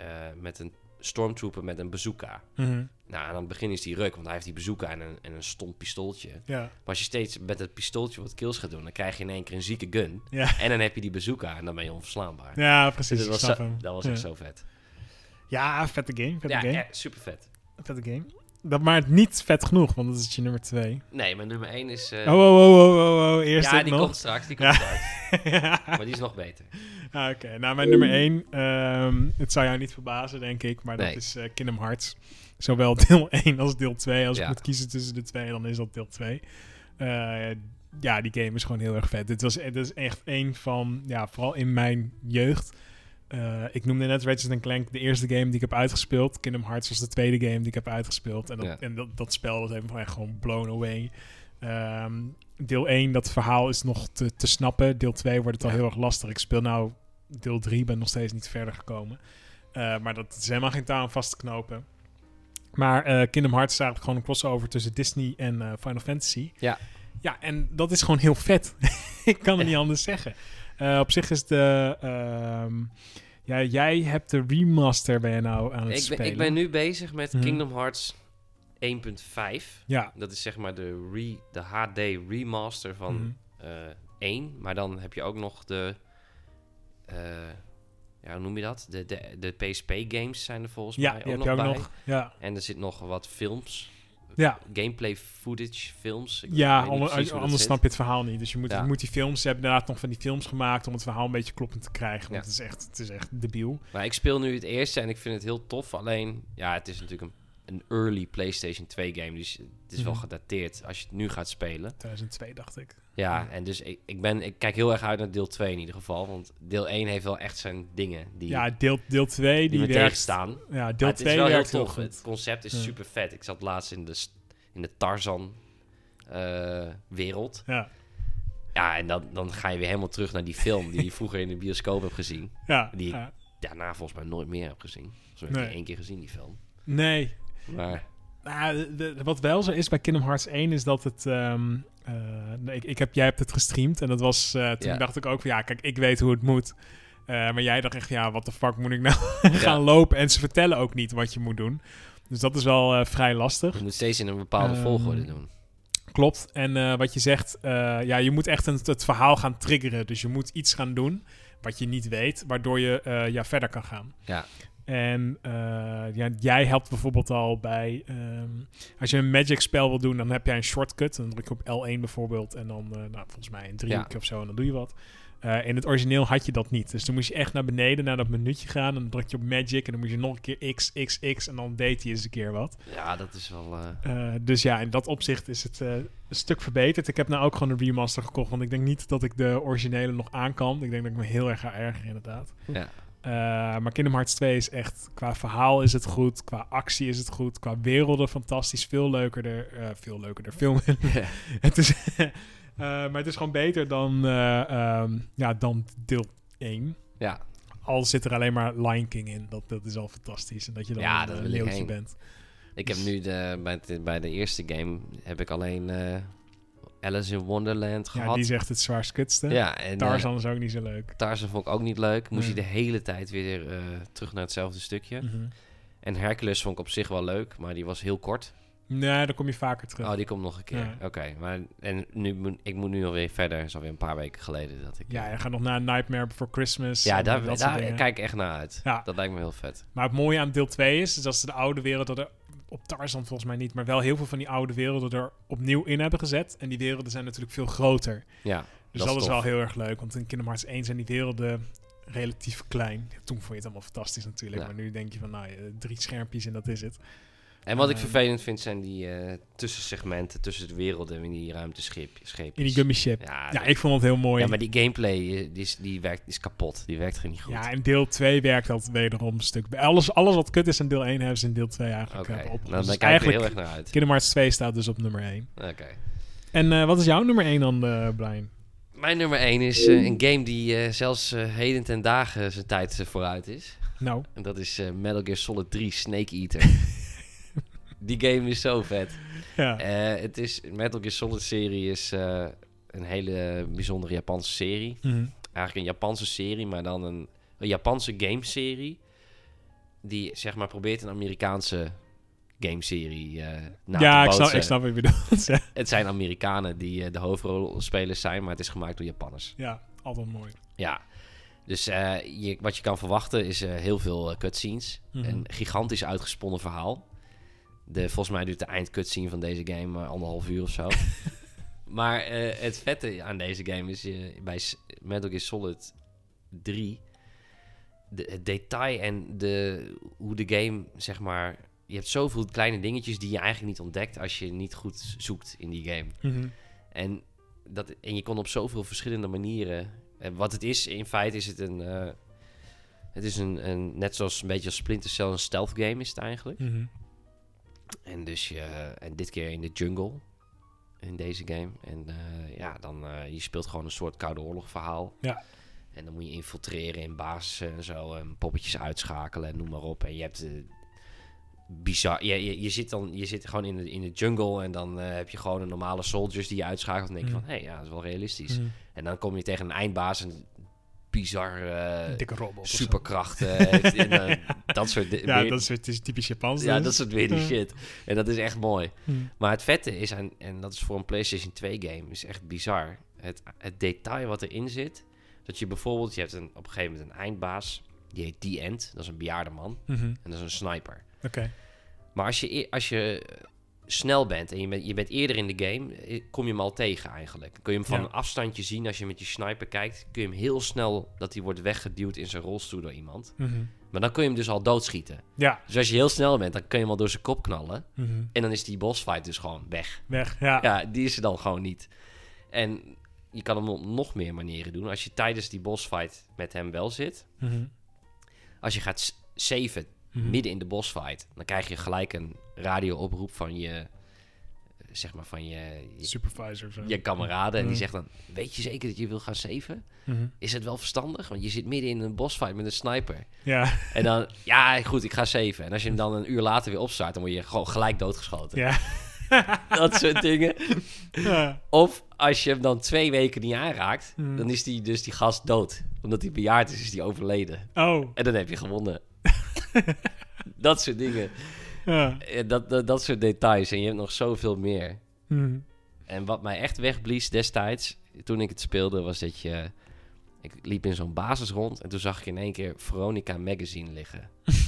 uh, met een stormtrooper met een bazooka. Mm Nou, aan het begin is die ruk, want hij heeft die bazooka en een, en een stom pistooltje. Ja. Maar als je steeds met het pistooltje wat kills gaat doen, dan krijg je in één keer een zieke gun. Ja. En dan heb je die bazooka en dan ben je onverslaanbaar. Ja, precies. Dus dat was, zo, dat was echt zo vet. Ja, vette game. Vette ja, game. Ja, super vet. Vette game. Dat maar niet vet genoeg, want dat is je nummer 2. Nee, mijn nummer 1 is... Uh... Oh, oh, oh, oh, oh, eerst Ja, die nog. komt straks, die komt straks. Maar die is nog beter. Ah, Oké, okay. nou mijn nummer 1, um, het zou jou niet verbazen, denk ik, maar dat is uh, Kingdom Hearts. Zowel deel 1 als deel 2. Als ja. ik moet kiezen tussen de twee, dan is dat deel 2. Uh, ja, die game is gewoon heel erg vet. Dit was, dit is echt een van, ja, vooral in mijn jeugd uh, ik noemde net Ratchet Clank de eerste game die ik heb uitgespeeld. Kingdom Hearts was de tweede game die ik heb uitgespeeld. En dat, ja. en dat, dat spel was even echt gewoon blown away. Um, deel 1, dat verhaal is nog te, te snappen. Deel 2 wordt het al Ja. heel erg lastig. Ik speel nou deel 3, ben nog steeds niet verder gekomen. Uh, maar dat is helemaal geen aan vast te knopen. Maar uh, Kingdom Hearts is eigenlijk gewoon een crossover tussen Disney en Final Fantasy. Ja. Ja, en dat is gewoon heel vet. ik kan het niet anders zeggen. Uh, op zich is de... Uh, ja, jij hebt de remaster ben je nou aan het ik spelen. Ben, ik ben nu bezig met Mhm. Kingdom Hearts 1.5. Ja. Dat is zeg maar de, re, de HD remaster van eh 1. Maar dan heb je ook nog de... eh, ja, hoe noem je dat? De, de, de PSP-games zijn er volgens Ja, mij ook heb nog je ook bij. nog. Ja, En er zit nog wat films. Ja. Gameplay footage films. Ik ja anders, anders snap je het verhaal niet. Dus je moet, Ja. je moet die films... Ze hebben inderdaad nog van die films gemaakt... om het verhaal een beetje kloppend te krijgen. Want Ja. het, is echt, het is echt debiel. Maar ik speel nu het eerste en ik vind het heel tof. Alleen, ja, het is natuurlijk een, een early PlayStation 2 game. Dus het is wel Mhm. gedateerd als je het nu gaat spelen. 2002 dacht ik. Ja, Ja. en dus ik, ik, ben, ik kijk heel erg uit naar deel 2 in ieder geval. Want deel 1 heeft wel echt zijn dingen die, Ja, deel, deel 2 die die, me werkt... tegenstaan. Ja, Maar deel het is 2 wel heel werkt heel tof. Het concept is Ja. super vet. Ik zat laatst in de, in de Tarzan eh, wereld. Ja, Ja, en dan, dan ga je weer helemaal terug naar die film die je vroeger in de bioscoop hebt gezien. ja, Die ik- ja. Daarna volgens mij nooit meer heb gezien. Zo heb ik Nee. één keer gezien, die film. Nee, Nou, de- de- wat wel zo is bij Kingdom Hearts 1 is dat het. ehm, eh, ik, ik heb, jij hebt het gestreamd en dat was. eh, toen Ja. dacht ik ook van ja, kijk, ik weet hoe het moet. Eh, maar jij dacht echt, ja, wat de fuck moet ik nou gaan lopen? En ze vertellen ook niet wat je moet doen. Dus dat is wel vrij lastig. je moet steeds in een bepaalde Ehm, volgorde doen. Klopt. En wat je zegt, ja, je moet echt een, het verhaal gaan triggeren. Dus je moet iets gaan doen wat je niet weet, waardoor je ja, verder kan gaan. Ja. En uh, ja, jij helpt bijvoorbeeld al bij... Um, als je een magic spel wil doen, dan heb jij een shortcut. Dan druk je op L1 bijvoorbeeld en dan, uh, nou, volgens mij een driehoekje ja. of zo en dan doe je wat. Uh, in het origineel had je dat niet. Dus dan moest je echt naar beneden, naar dat menuutje gaan. En dan druk je op Magic en dan moet je nog een keer X, X, X. En dan deed hij eens een keer wat. Ja, dat is wel... Uh... dus ja, in dat opzicht is het een stuk verbeterd. Ik heb nou ook gewoon een remaster gekocht. Want ik denk niet dat ik de originele nog aan kan. Ik denk dat ik me heel erg ga ergeren, inderdaad. Ja. Maar Kingdom Hearts 2 is echt... Qua verhaal is het goed. Qua actie is het goed. Qua werelden fantastisch. Veel leukerder. veel leukerder. Veel... het is... Uh, maar het is gewoon beter dan, uh, um, ja, dan deel 1. Ja. Al zit er alleen maar Lion King in. Dat, dat is al fantastisch. En dat je dan ja, een leeuwtje bent. Ik heb nu de, bij, de, bij de eerste game heb ik alleen uh, Alice in Wonderland gehad. Ja, die zegt het zwaarst kutste. Ja, en, Tarzan is ook niet zo leuk. Tarzan vond ik ook niet leuk. Moest je de hele tijd weer terug naar hetzelfde stukje. Mm -hmm. En Hercules vond ik op zich wel leuk, maar die was heel kort. Nee, dan kom je vaker terug. Oh, die komt nog een keer. Oké, maar en nu moet ik moet nu alweer verder. Het is alweer een paar weken geleden dat ik. Ja, je gaat nog naar Nightmare Before Christmas. Ja, daar, kijk ik echt naar uit. Ja. Dat lijkt me heel vet. Maar het mooie aan deel 2 is, is dat ze de oude wereld er op Tarzan volgens mij niet, maar wel heel veel van die oude werelden er opnieuw in hebben gezet. En die werelden zijn natuurlijk veel groter. Ja. Dus dat, is, wel heel erg leuk, want in Kingdom Hearts 1 zijn die werelden relatief klein. Toen vond je het allemaal fantastisch natuurlijk, maar nu denk je van, nou, drie schermpjes en dat is het. En wat ik vervelend vind zijn die uh, tussensegmenten tussen de werelden in die ruimtescheepjes. In die gummy ship. Ja, ja ik vond het heel mooi. Ja, maar die gameplay die is, die werkt, is kapot. Die werkt gewoon niet goed. Ja, in deel 2 werkt dat wederom een stuk. Alles, alles wat kut is in deel 1 hebben ze in deel 2 eigenlijk okay. uh, Nou, dan kijk ik heel erg naar uit. Kingdom Hearts 2 staat dus op nummer 1. Oké. En uh, wat is jouw nummer 1 dan, uh, Brian? Mijn nummer 1 is een game die zelfs heden ten dagen zijn tijd vooruit is. Nou. En dat is Metal Gear Solid 3 Snake Eater. die game is zo vet. Ja. Uh, het is, Metal Gear Solid serie is uh, een hele bijzondere Japanse serie. Mm -hmm. Eigenlijk een Japanse serie, maar dan een, een Japanse gameserie. Die zeg maar probeert een Amerikaanse gameserie uh, na ja, te ik snap, ik snap wat je bedoelt. het zijn Amerikanen die de hoofdrolspelers zijn, maar het is gemaakt door Japanners. Ja, altijd mooi. Ja. Dus je, wat je kan verwachten is heel veel cutscenes. Mm -hmm. Een gigantisch uitgesponnen verhaal. De, volgens mij duurt de eindcutscene van deze game uh, anderhalf uur of zo. maar uh, het vette aan deze game is uh, bij Metal Gear Solid 3... De, het detail en de, hoe de game, zeg maar... Je hebt zoveel kleine dingetjes die je eigenlijk niet ontdekt... als je niet goed zoekt in die game. Mm -hmm. en, dat, en je kon op zoveel verschillende manieren... En wat het is, in feite is het een... het is een, een, net zoals een beetje als Splinter Cell, een stealth game is het eigenlijk. Mm -hmm. En dus je, en dit keer in de jungle in deze game. En uh, ja, dan uh, je speelt gewoon een soort koude oorlog verhaal. Ja. En dan moet je infiltreren in basis en zo en poppetjes uitschakelen en noem maar op. En je hebt uh, bizar. Je, je, je, zit dan je zit gewoon in de, in de jungle en dan heb je gewoon een normale soldiers die je uitschakelt. En dan denk je Mm. van hé, hey, ja, dat is wel realistisch. Mm. En dan kom je tegen een eindbaas en bizar uh, dikke robot superkrachten heeft en, uh, dat soort Ja, weer- dat is, het is typisch Japans. ja, dus. dat soort weird shit. En dat is echt mooi. Hm. Maar het vette is, aan, en dat is voor een PlayStation 2 game, is echt bizar. Het, het detail wat erin zit. Dat je bijvoorbeeld, je hebt een, op een gegeven moment een eindbaas. Die heet The End. Dat is een bejaarde man. Mhm. En dat is een sniper. Oké. Maar als je, e- als je eh, snel bent en je bent, je bent eerder in de game, eh, kom je hem al tegen eigenlijk. Dan kun je hem van Ja. een afstandje zien als je met je sniper kijkt. Kun je hem heel snel, dat hij wordt weggeduwd in zijn rolstoel door iemand. Mhm. Maar dan kun je hem dus al doodschieten. Ja. Dus als je heel snel bent, dan kun je hem al door zijn kop knallen. Mhm. En dan is die bossfight dus gewoon weg. Weg, ja. Ja, die is er dan gewoon niet. En je kan hem op nog meer manieren doen. Als je tijdens die bossfight met hem wel zit. Mhm. Als je gaat saven Mhm. midden in de bossfight, dan krijg je gelijk een radio-oproep van je, eh, zeg maar van je, je, Supervisor zo. je kameraden. En die Mhm. zegt dan, weet je zeker dat je wil gaan saven? Mhm. Is het wel verstandig? Want je zit midden in een bossfight met een sniper. Ja. En dan, ja, goed, ik ga saven. En als je hem dan een uur later weer opstart, dan word je gewoon gelijk doodgeschoten. Ja. Dat soort dingen. ja. Of als je hem dan twee weken niet aanraakt, dan is die, dus die gast dood. Omdat hij bejaard is, is die overleden. Oh. En dan heb je gewonnen. dat soort dingen. Ja. Eh, Dat, dat, dat soort details. En je hebt nog zoveel meer. Mhm. En wat mij echt wegblies destijds, toen ik het speelde, was dat je Ik liep in zo'n basis rond en toen zag ik in één keer Veronica Magazine liggen.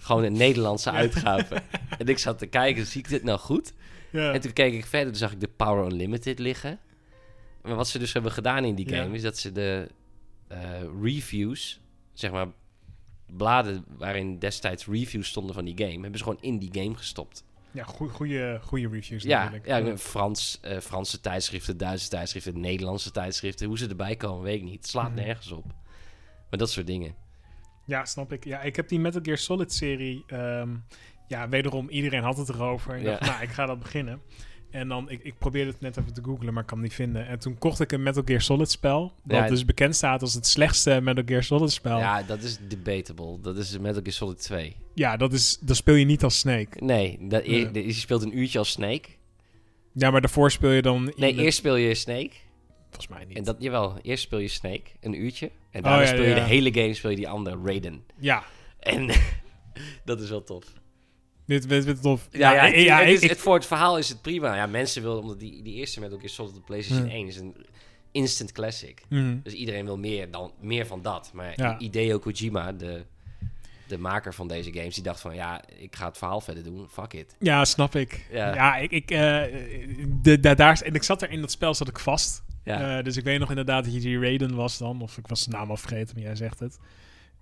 Gewoon een Nederlandse uitgave. en ik zat te kijken, zie ik dit nou goed? Ja. En toen keek ik verder, toen zag ik de Power Unlimited liggen. Maar wat ze dus hebben gedaan in die game is dat ze de uh, reviews, zeg maar bladen waarin destijds reviews stonden van die game, hebben ze gewoon in die game gestopt. Ja, goede goede reviews ja, natuurlijk. Ja, Frans, uh, Franse tijdschriften, Duitse tijdschriften, Nederlandse tijdschriften. Hoe ze erbij komen, weet ik niet. Het slaat mhm. nergens op. Maar dat soort dingen. Ja, snap ik. Ja, ik heb die Metal Gear Solid serie... Um, ja, wederom, iedereen had het erover. En ja. dacht, nou, ik ga dat beginnen. En dan, ik, ik probeerde het net even te googlen, maar ik kan het niet vinden. En toen kocht ik een Metal Gear Solid spel. Dat dus bekend staat als het slechtste Metal Gear Solid spel. Ja, dat is debatable. Dat is Metal Gear Solid 2. Ja, dat, is, dat speel je niet als Snake. Nee, dat, je, je speelt een uurtje als Snake. Ja, maar daarvoor speel je dan... Nee, eerst speel je Snake. Volgens mij niet. En dat, jawel, eerst speel je Snake, een uurtje. En daarna oh, speel je de hele game, speel je die andere, Raiden. Ja. En dat is wel tof. Dit weet tof. Ja, ja, ja, het, is, het, voor het verhaal is het prima. Ja, mensen willen, omdat die, die eerste met ook is Solid de PlayStation 1 is een instant classic. Mhm. Dus iedereen wil meer, dan, meer van dat. Maar ja. Hideo Kojima, de, de maker van deze games, die dacht van ja, ik ga het verhaal verder doen. Fuck it. Ja, snap ik. Ja, ik, ik, uh, de, de, daar, en ik zat er in dat spel zat ik vast. Ja. Uh, dus ik weet nog inderdaad dat je die Raiden was dan. Of ik was de naam al vergeten, maar jij zegt het.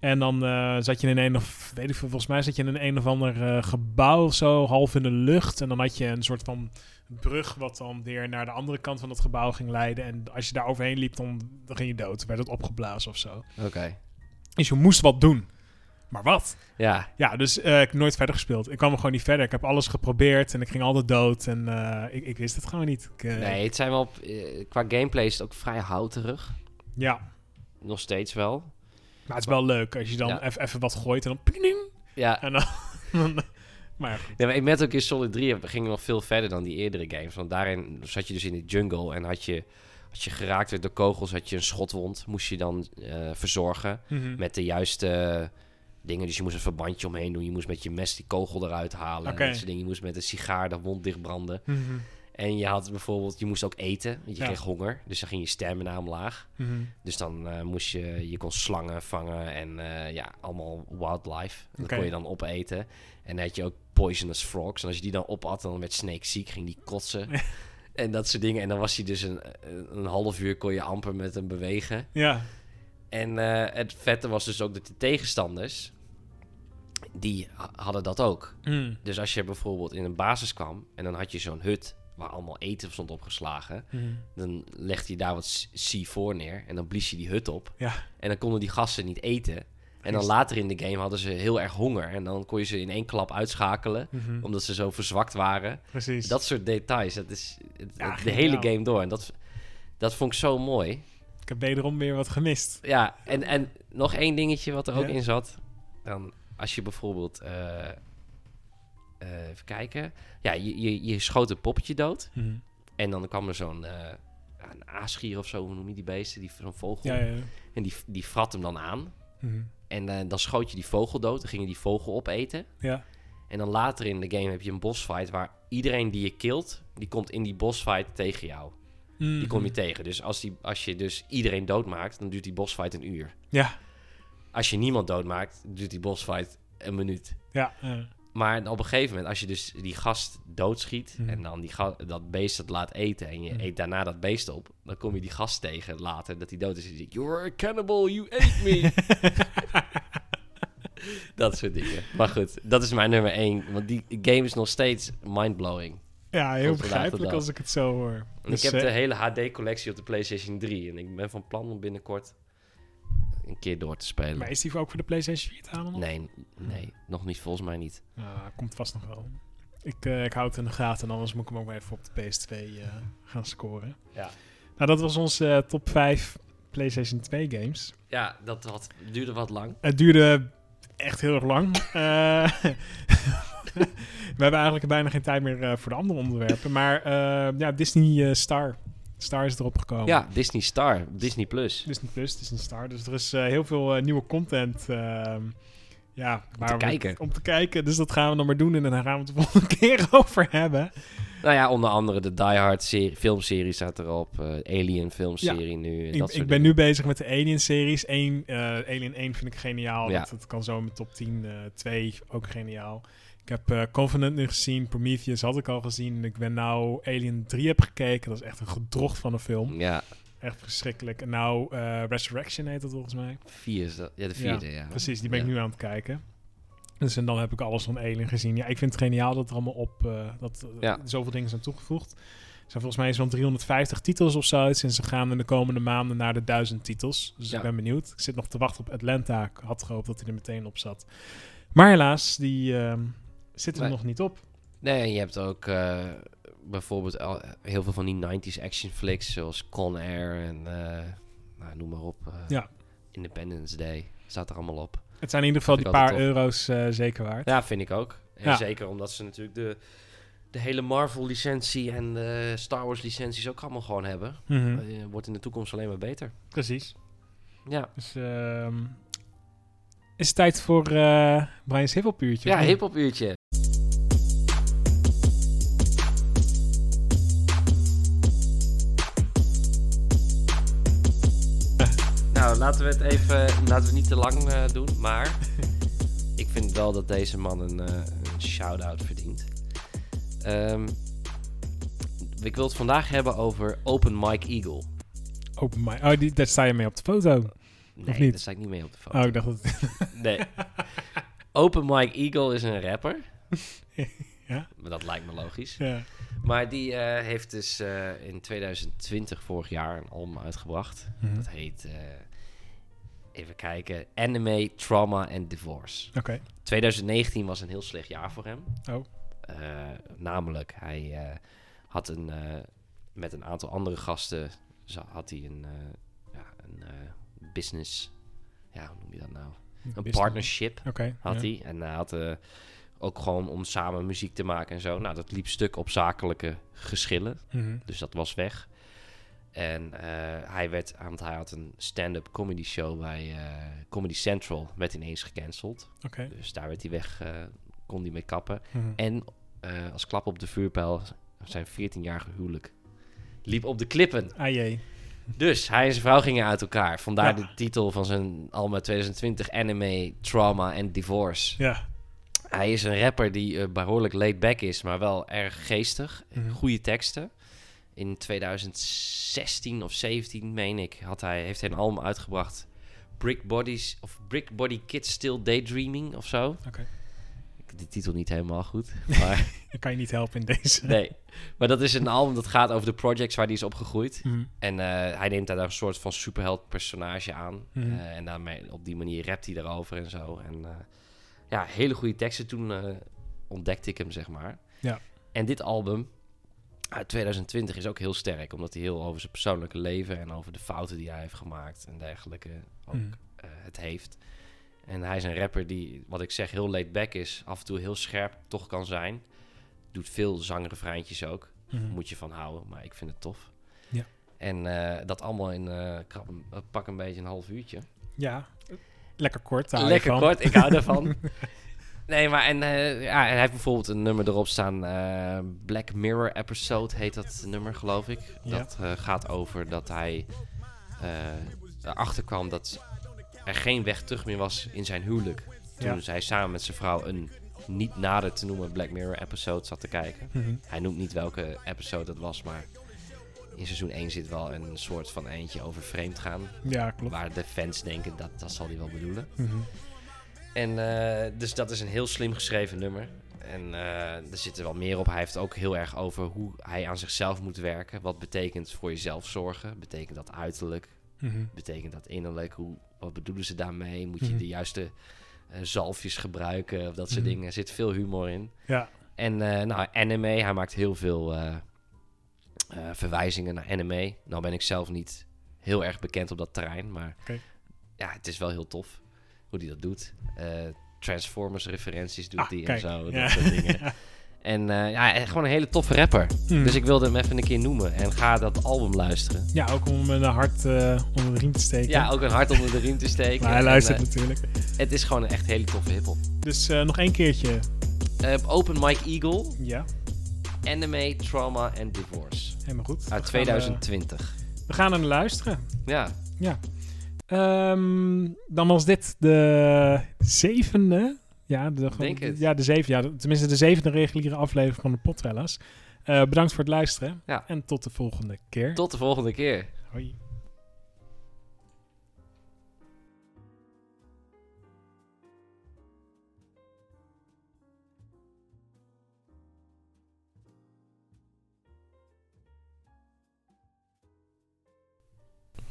En dan uh, zat je in een of weet ik veel, volgens mij zat je in een een of ander uh, gebouw of zo, half in de lucht. En dan had je een soort van brug wat dan weer naar de andere kant van het gebouw ging leiden. En als je daar overheen liep, dan, dan ging je dood. werd het opgeblazen of zo. Oké. Dus je moest wat doen. Maar wat? Ja. Ja, dus uh, ik heb nooit verder gespeeld. Ik kwam er gewoon niet verder. Ik heb alles geprobeerd en ik ging altijd dood. En ik, ik, wist het gewoon niet. Ik, nee, het zijn wel... qua gameplay is het ook vrij houterig. Ja. Nog steeds wel. Maar het is wel leuk als je dan even wat gooit en dan... Ja. En dan... maar ja, maar in Metal Gear Solid 3 ging nog veel verder dan die eerdere games. Want daarin zat je dus in de jungle en had je... Als je geraakt werd door kogels, had je een schotwond. Moest je dan uh, verzorgen mhm. met de juiste dingen. Dus je moest een verbandje omheen doen. Je moest met je mes die kogel eruit halen. Okay. En dingen. Je moest met een sigaar de wond dichtbranden. Mm en je had bijvoorbeeld, je moest ook eten, want je kreeg honger. Dus dan ging je stamina omlaag. Mm Dus dan uh, moest je, je kon slangen vangen en uh, ja, allemaal wildlife. Dat kon je dan opeten. En dan had je ook poisonous frogs. En als je die dan opat, dan werd Snake ziek, ging die kotsen. en dat soort dingen. En dan was hij dus een, een half uur kon je amper met hem bewegen. Ja. En uh, het vette was dus ook dat de tegenstanders, die hadden dat ook. Mm. Dus als je bijvoorbeeld in een basis kwam en dan had je zo'n hut waar allemaal eten stond opgeslagen. Mm. Dan legde hij daar wat C4 neer en dan blies je die hut op. Ja. En dan konden die gasten niet eten. En dan later in de game hadden ze heel erg honger. En dan kon je ze in één klap uitschakelen. Mhm. Omdat ze zo verzwakt waren. Precies. Dat soort details. Dat is de hele game door. En dat, dat vond ik zo mooi. Ik heb wederom weer wat gemist. Ja, en, en nog één dingetje wat er ook in zat. Dan als je bijvoorbeeld... Uh, uh, even kijken. Ja, je, je, je schoot een poppetje dood. Mhm. En dan kwam er zo'n uh, een aasgier of zo, hoe noem je die beesten? Die, zo'n vogel. Ja, ja, ja. En die, die frat hem dan aan. Mhm. En uh, dan schoot je die vogel dood. Dan ging je die vogel opeten. Ja. En dan later in de game heb je een bossfight waar iedereen die je kilt, die komt in die bossfight tegen jou. Die kom je mhm. tegen. Dus als, die, als je dus iedereen doodmaakt, dan duurt die bossfight een uur. Ja. Als je niemand doodmaakt, duurt die bossfight een minuut. Ja. Maar op een gegeven moment, als je dus die gast doodschiet mm. en dan die dat beest het laat eten en je mm. eet daarna dat beest op, dan kom je die gast tegen later dat hij dood is en je zegt, You're a cannibal, you ate me. dat soort dingen. Maar goed, dat is mijn nummer één, want die game is nog steeds mindblowing. Ja, heel begrijpelijk als ik het zo hoor. Dus, ik heb de hele HD-collectie op de PlayStation 3 en ik ben van plan om binnenkort een keer door te spelen. Maar is die ook voor de PlayStation 4 te halen? Nee, nee, nog niet. Volgens mij niet. Uh, komt vast nog wel. Ik, uh, ik hou het in de gaten en anders moet ik hem ook weer even op de PS2 uh, eh, gaan scoren. Ja. Nou, dat was onze top 5 PlayStation 2 games. Ja, dat had, duurde wat lang. Het duurde echt heel erg lang. we hebben eigenlijk bijna geen tijd meer voor de andere onderwerpen. Maar ja, Disney Star Star is erop gekomen. Ja, Disney Star, Disney Plus. Disney Plus, Disney Star. Dus er is uh, heel veel uh, nieuwe content. Uh, ja, om te kijken. Om te kijken. Dus dat gaan we dan maar doen en dan gaan we het de volgende keer over hebben. Nou ja, onder andere de Die Hard serie, filmserie staat erop. Uh, Alien filmserie nu. Ik, ik ben nu bezig met de Alien-series. Alien 1 vind ik geniaal. Ja. Dat, kan zo in mijn top 10. 2 ook geniaal. Ik heb Covenant nu gezien. Prometheus had ik al gezien. Ik ben nou Alien 3 heb gekeken. Dat is echt een gedrocht van een film. Ja. Echt verschrikkelijk. En nou, Resurrection heet dat volgens mij. Vier is dat. Ja, de vierde, ja. Precies, die ben ik nu aan het kijken. Dus en dan heb ik alles van Alien gezien. Ja, ik vind het geniaal dat er allemaal op uh, dat ja. zoveel dingen zijn toegevoegd. Er zijn volgens mij zo'n 350 titels of zo. En ze gaan in de komende maanden naar de 1000 titels. Dus ik ben benieuwd. Ik zit nog te wachten op Atlanta. Ik had gehoopt dat hij er meteen op zat. Maar helaas, die uh, zitten er nog niet op. Nee, je hebt ook uh, bijvoorbeeld al, heel veel van die 90s action flicks. Zoals Con Air en nou, noem maar op. ja. Independence Day. Staat er allemaal op. Het zijn in ieder geval die paar euro's zeker waard. Ja, vind ik ook. En ja. zeker omdat ze natuurlijk de, de hele Marvel-licentie en de Star Wars-licenties ook allemaal gewoon hebben. Mm -hmm. wordt in de toekomst alleen maar beter. Precies. Ja. Dus uh, is het tijd voor uh, Brian's hiphop-uurtje? Ja, hiphop-uurtje. Nou, laten we het even, laten we niet te lang uh, doen, maar ik vind wel dat deze man een, uh, een shout-out verdient. Um, ik wil het vandaag hebben over Open Mike Eagle. Open Mike, oh, die, daar sta je mee op de foto. Nee, of niet? daar sta ik niet mee op de foto. Oh, ik dacht dat... nee. Open Mike Eagle is een rapper. ja? Maar dat lijkt me logisch. Ja. Maar die uh, heeft dus uh, in 2020, vorig jaar, een album uitgebracht. Mm -hmm. Dat heet uh, even kijken, Anime, Trauma en Divorce. Oké. 2019 was een heel slecht jaar voor hem. Oh. Uh, namelijk, hij uh, had een, uh, met een aantal andere gasten had hij een, ja, een business, ja, hoe noem je dat nou? Een business. partnership okay, had hij. En hij had ook gewoon om samen muziek te maken en zo. Nou, dat liep stuk op zakelijke geschillen. Mm -hmm. Dus dat was weg. En uh, hij werd, want hij had een stand-up comedy show bij uh, Comedy Central, werd ineens gecanceld. Okay. Dus daar werd hij weg, uh, kon hij mee kappen. Mm -hmm. En als klap op de vuurpijl, zijn 14-jarige huwelijk liep op de klippen. Ah jee. Dus hij en zijn vrouw gingen uit elkaar. Vandaar ja. de titel van zijn album 2020, Anime, Trauma en Divorce. Ja. Hij is een rapper die behoorlijk laid back is, maar wel erg geestig. Mm -hmm. Goede teksten in 2016 of 17, meen ik, had hij, heeft hij een album uitgebracht. Brick Bodies of Brick Body Kids Still Daydreaming of zo. Oké. Okay. Die titel niet helemaal goed. Maar dat kan je niet helpen in deze. Nee. Maar dat is een album dat gaat over de projects waar hij is opgegroeid. Mm -hmm. En uh, hij neemt daar een soort van superheld personage aan. Mm -hmm. uh, en daarmee, op die manier rapt hij erover en zo. En uh, ja, hele goede teksten. Toen ontdekte ik hem, zeg maar. Ja. En dit album uit 2020 is ook heel sterk, omdat hij heel over zijn persoonlijke leven en over de fouten die hij heeft gemaakt en dergelijke ook mm. uh, het heeft. En hij is een rapper die, wat ik zeg, heel laid back is, af en toe heel scherp toch kan zijn. Doet veel zangrefreintjes ook. Mm. Moet je van houden, maar ik vind het tof. Ja. En uh, dat allemaal in uh, krap, pak een beetje een half uurtje. Ja, lekker kort. Lekker kort, ik hou ervan. Nee, maar en, uh, ja, en hij heeft bijvoorbeeld een nummer erop staan. Uh, Black Mirror Episode heet dat nummer, geloof ik. Ja. Dat uh, gaat over dat hij erachter kwam dat er geen weg terug meer was in zijn huwelijk. Toen ja. zij samen met zijn vrouw een niet nader te noemen Black Mirror episode zat te kijken. Mm -hmm. Hij noemt niet welke episode dat was, maar in seizoen 1 zit wel een soort van eentje over vreemd gaan. Ja, klopt. Waar de fans denken dat dat zal hij wel bedoelen. Mm -hmm. En uh, dus dat is een heel slim geschreven nummer. En uh, er zit er wel meer op. Hij heeft ook heel erg over hoe hij aan zichzelf moet werken. Wat betekent voor jezelf zorgen? Betekent dat uiterlijk? Mm -hmm. Betekent dat innerlijk? Hoe, wat bedoelen ze daarmee? Moet je mm -hmm. de juiste uh, zalfjes gebruiken? Of dat soort dingen. Er zit veel humor in. Ja. En nou, anime. Hij maakt heel veel verwijzingen naar anime. Nou ben ik zelf niet heel erg bekend op dat terrein. Maar okay. ja, het is wel heel tof hoe die dat doet. Uh, Transformers referenties doet ah, hij en zo. Dat ja. soort dingen. En uh, ja, gewoon een hele toffe rapper. Mm. Dus ik wilde hem even een keer noemen. En ga dat album luisteren. Ja, ook om een hart uh, onder de riem te steken. Ja, ook een hart onder de riem te steken. maar hij luistert en, uh, natuurlijk. Het is gewoon een echt hele toffe hiphop. Dus nog één keertje. Open Mike Eagle. Ja. Anime, Trauma and Divorce. Helemaal goed. Uit 2020. we gaan er luisteren. Ja. Ja. Ehm, dan was dit de zevende. Ja, de, Denk het. Ja, de zeven, ja, tenminste de zevende reguliere aflevering van de Potrellers. Uh, bedankt voor het luisteren. Ja. En tot de volgende keer. Tot de volgende keer. Hoi.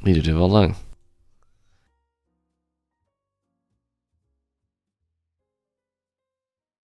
Die er wel lang.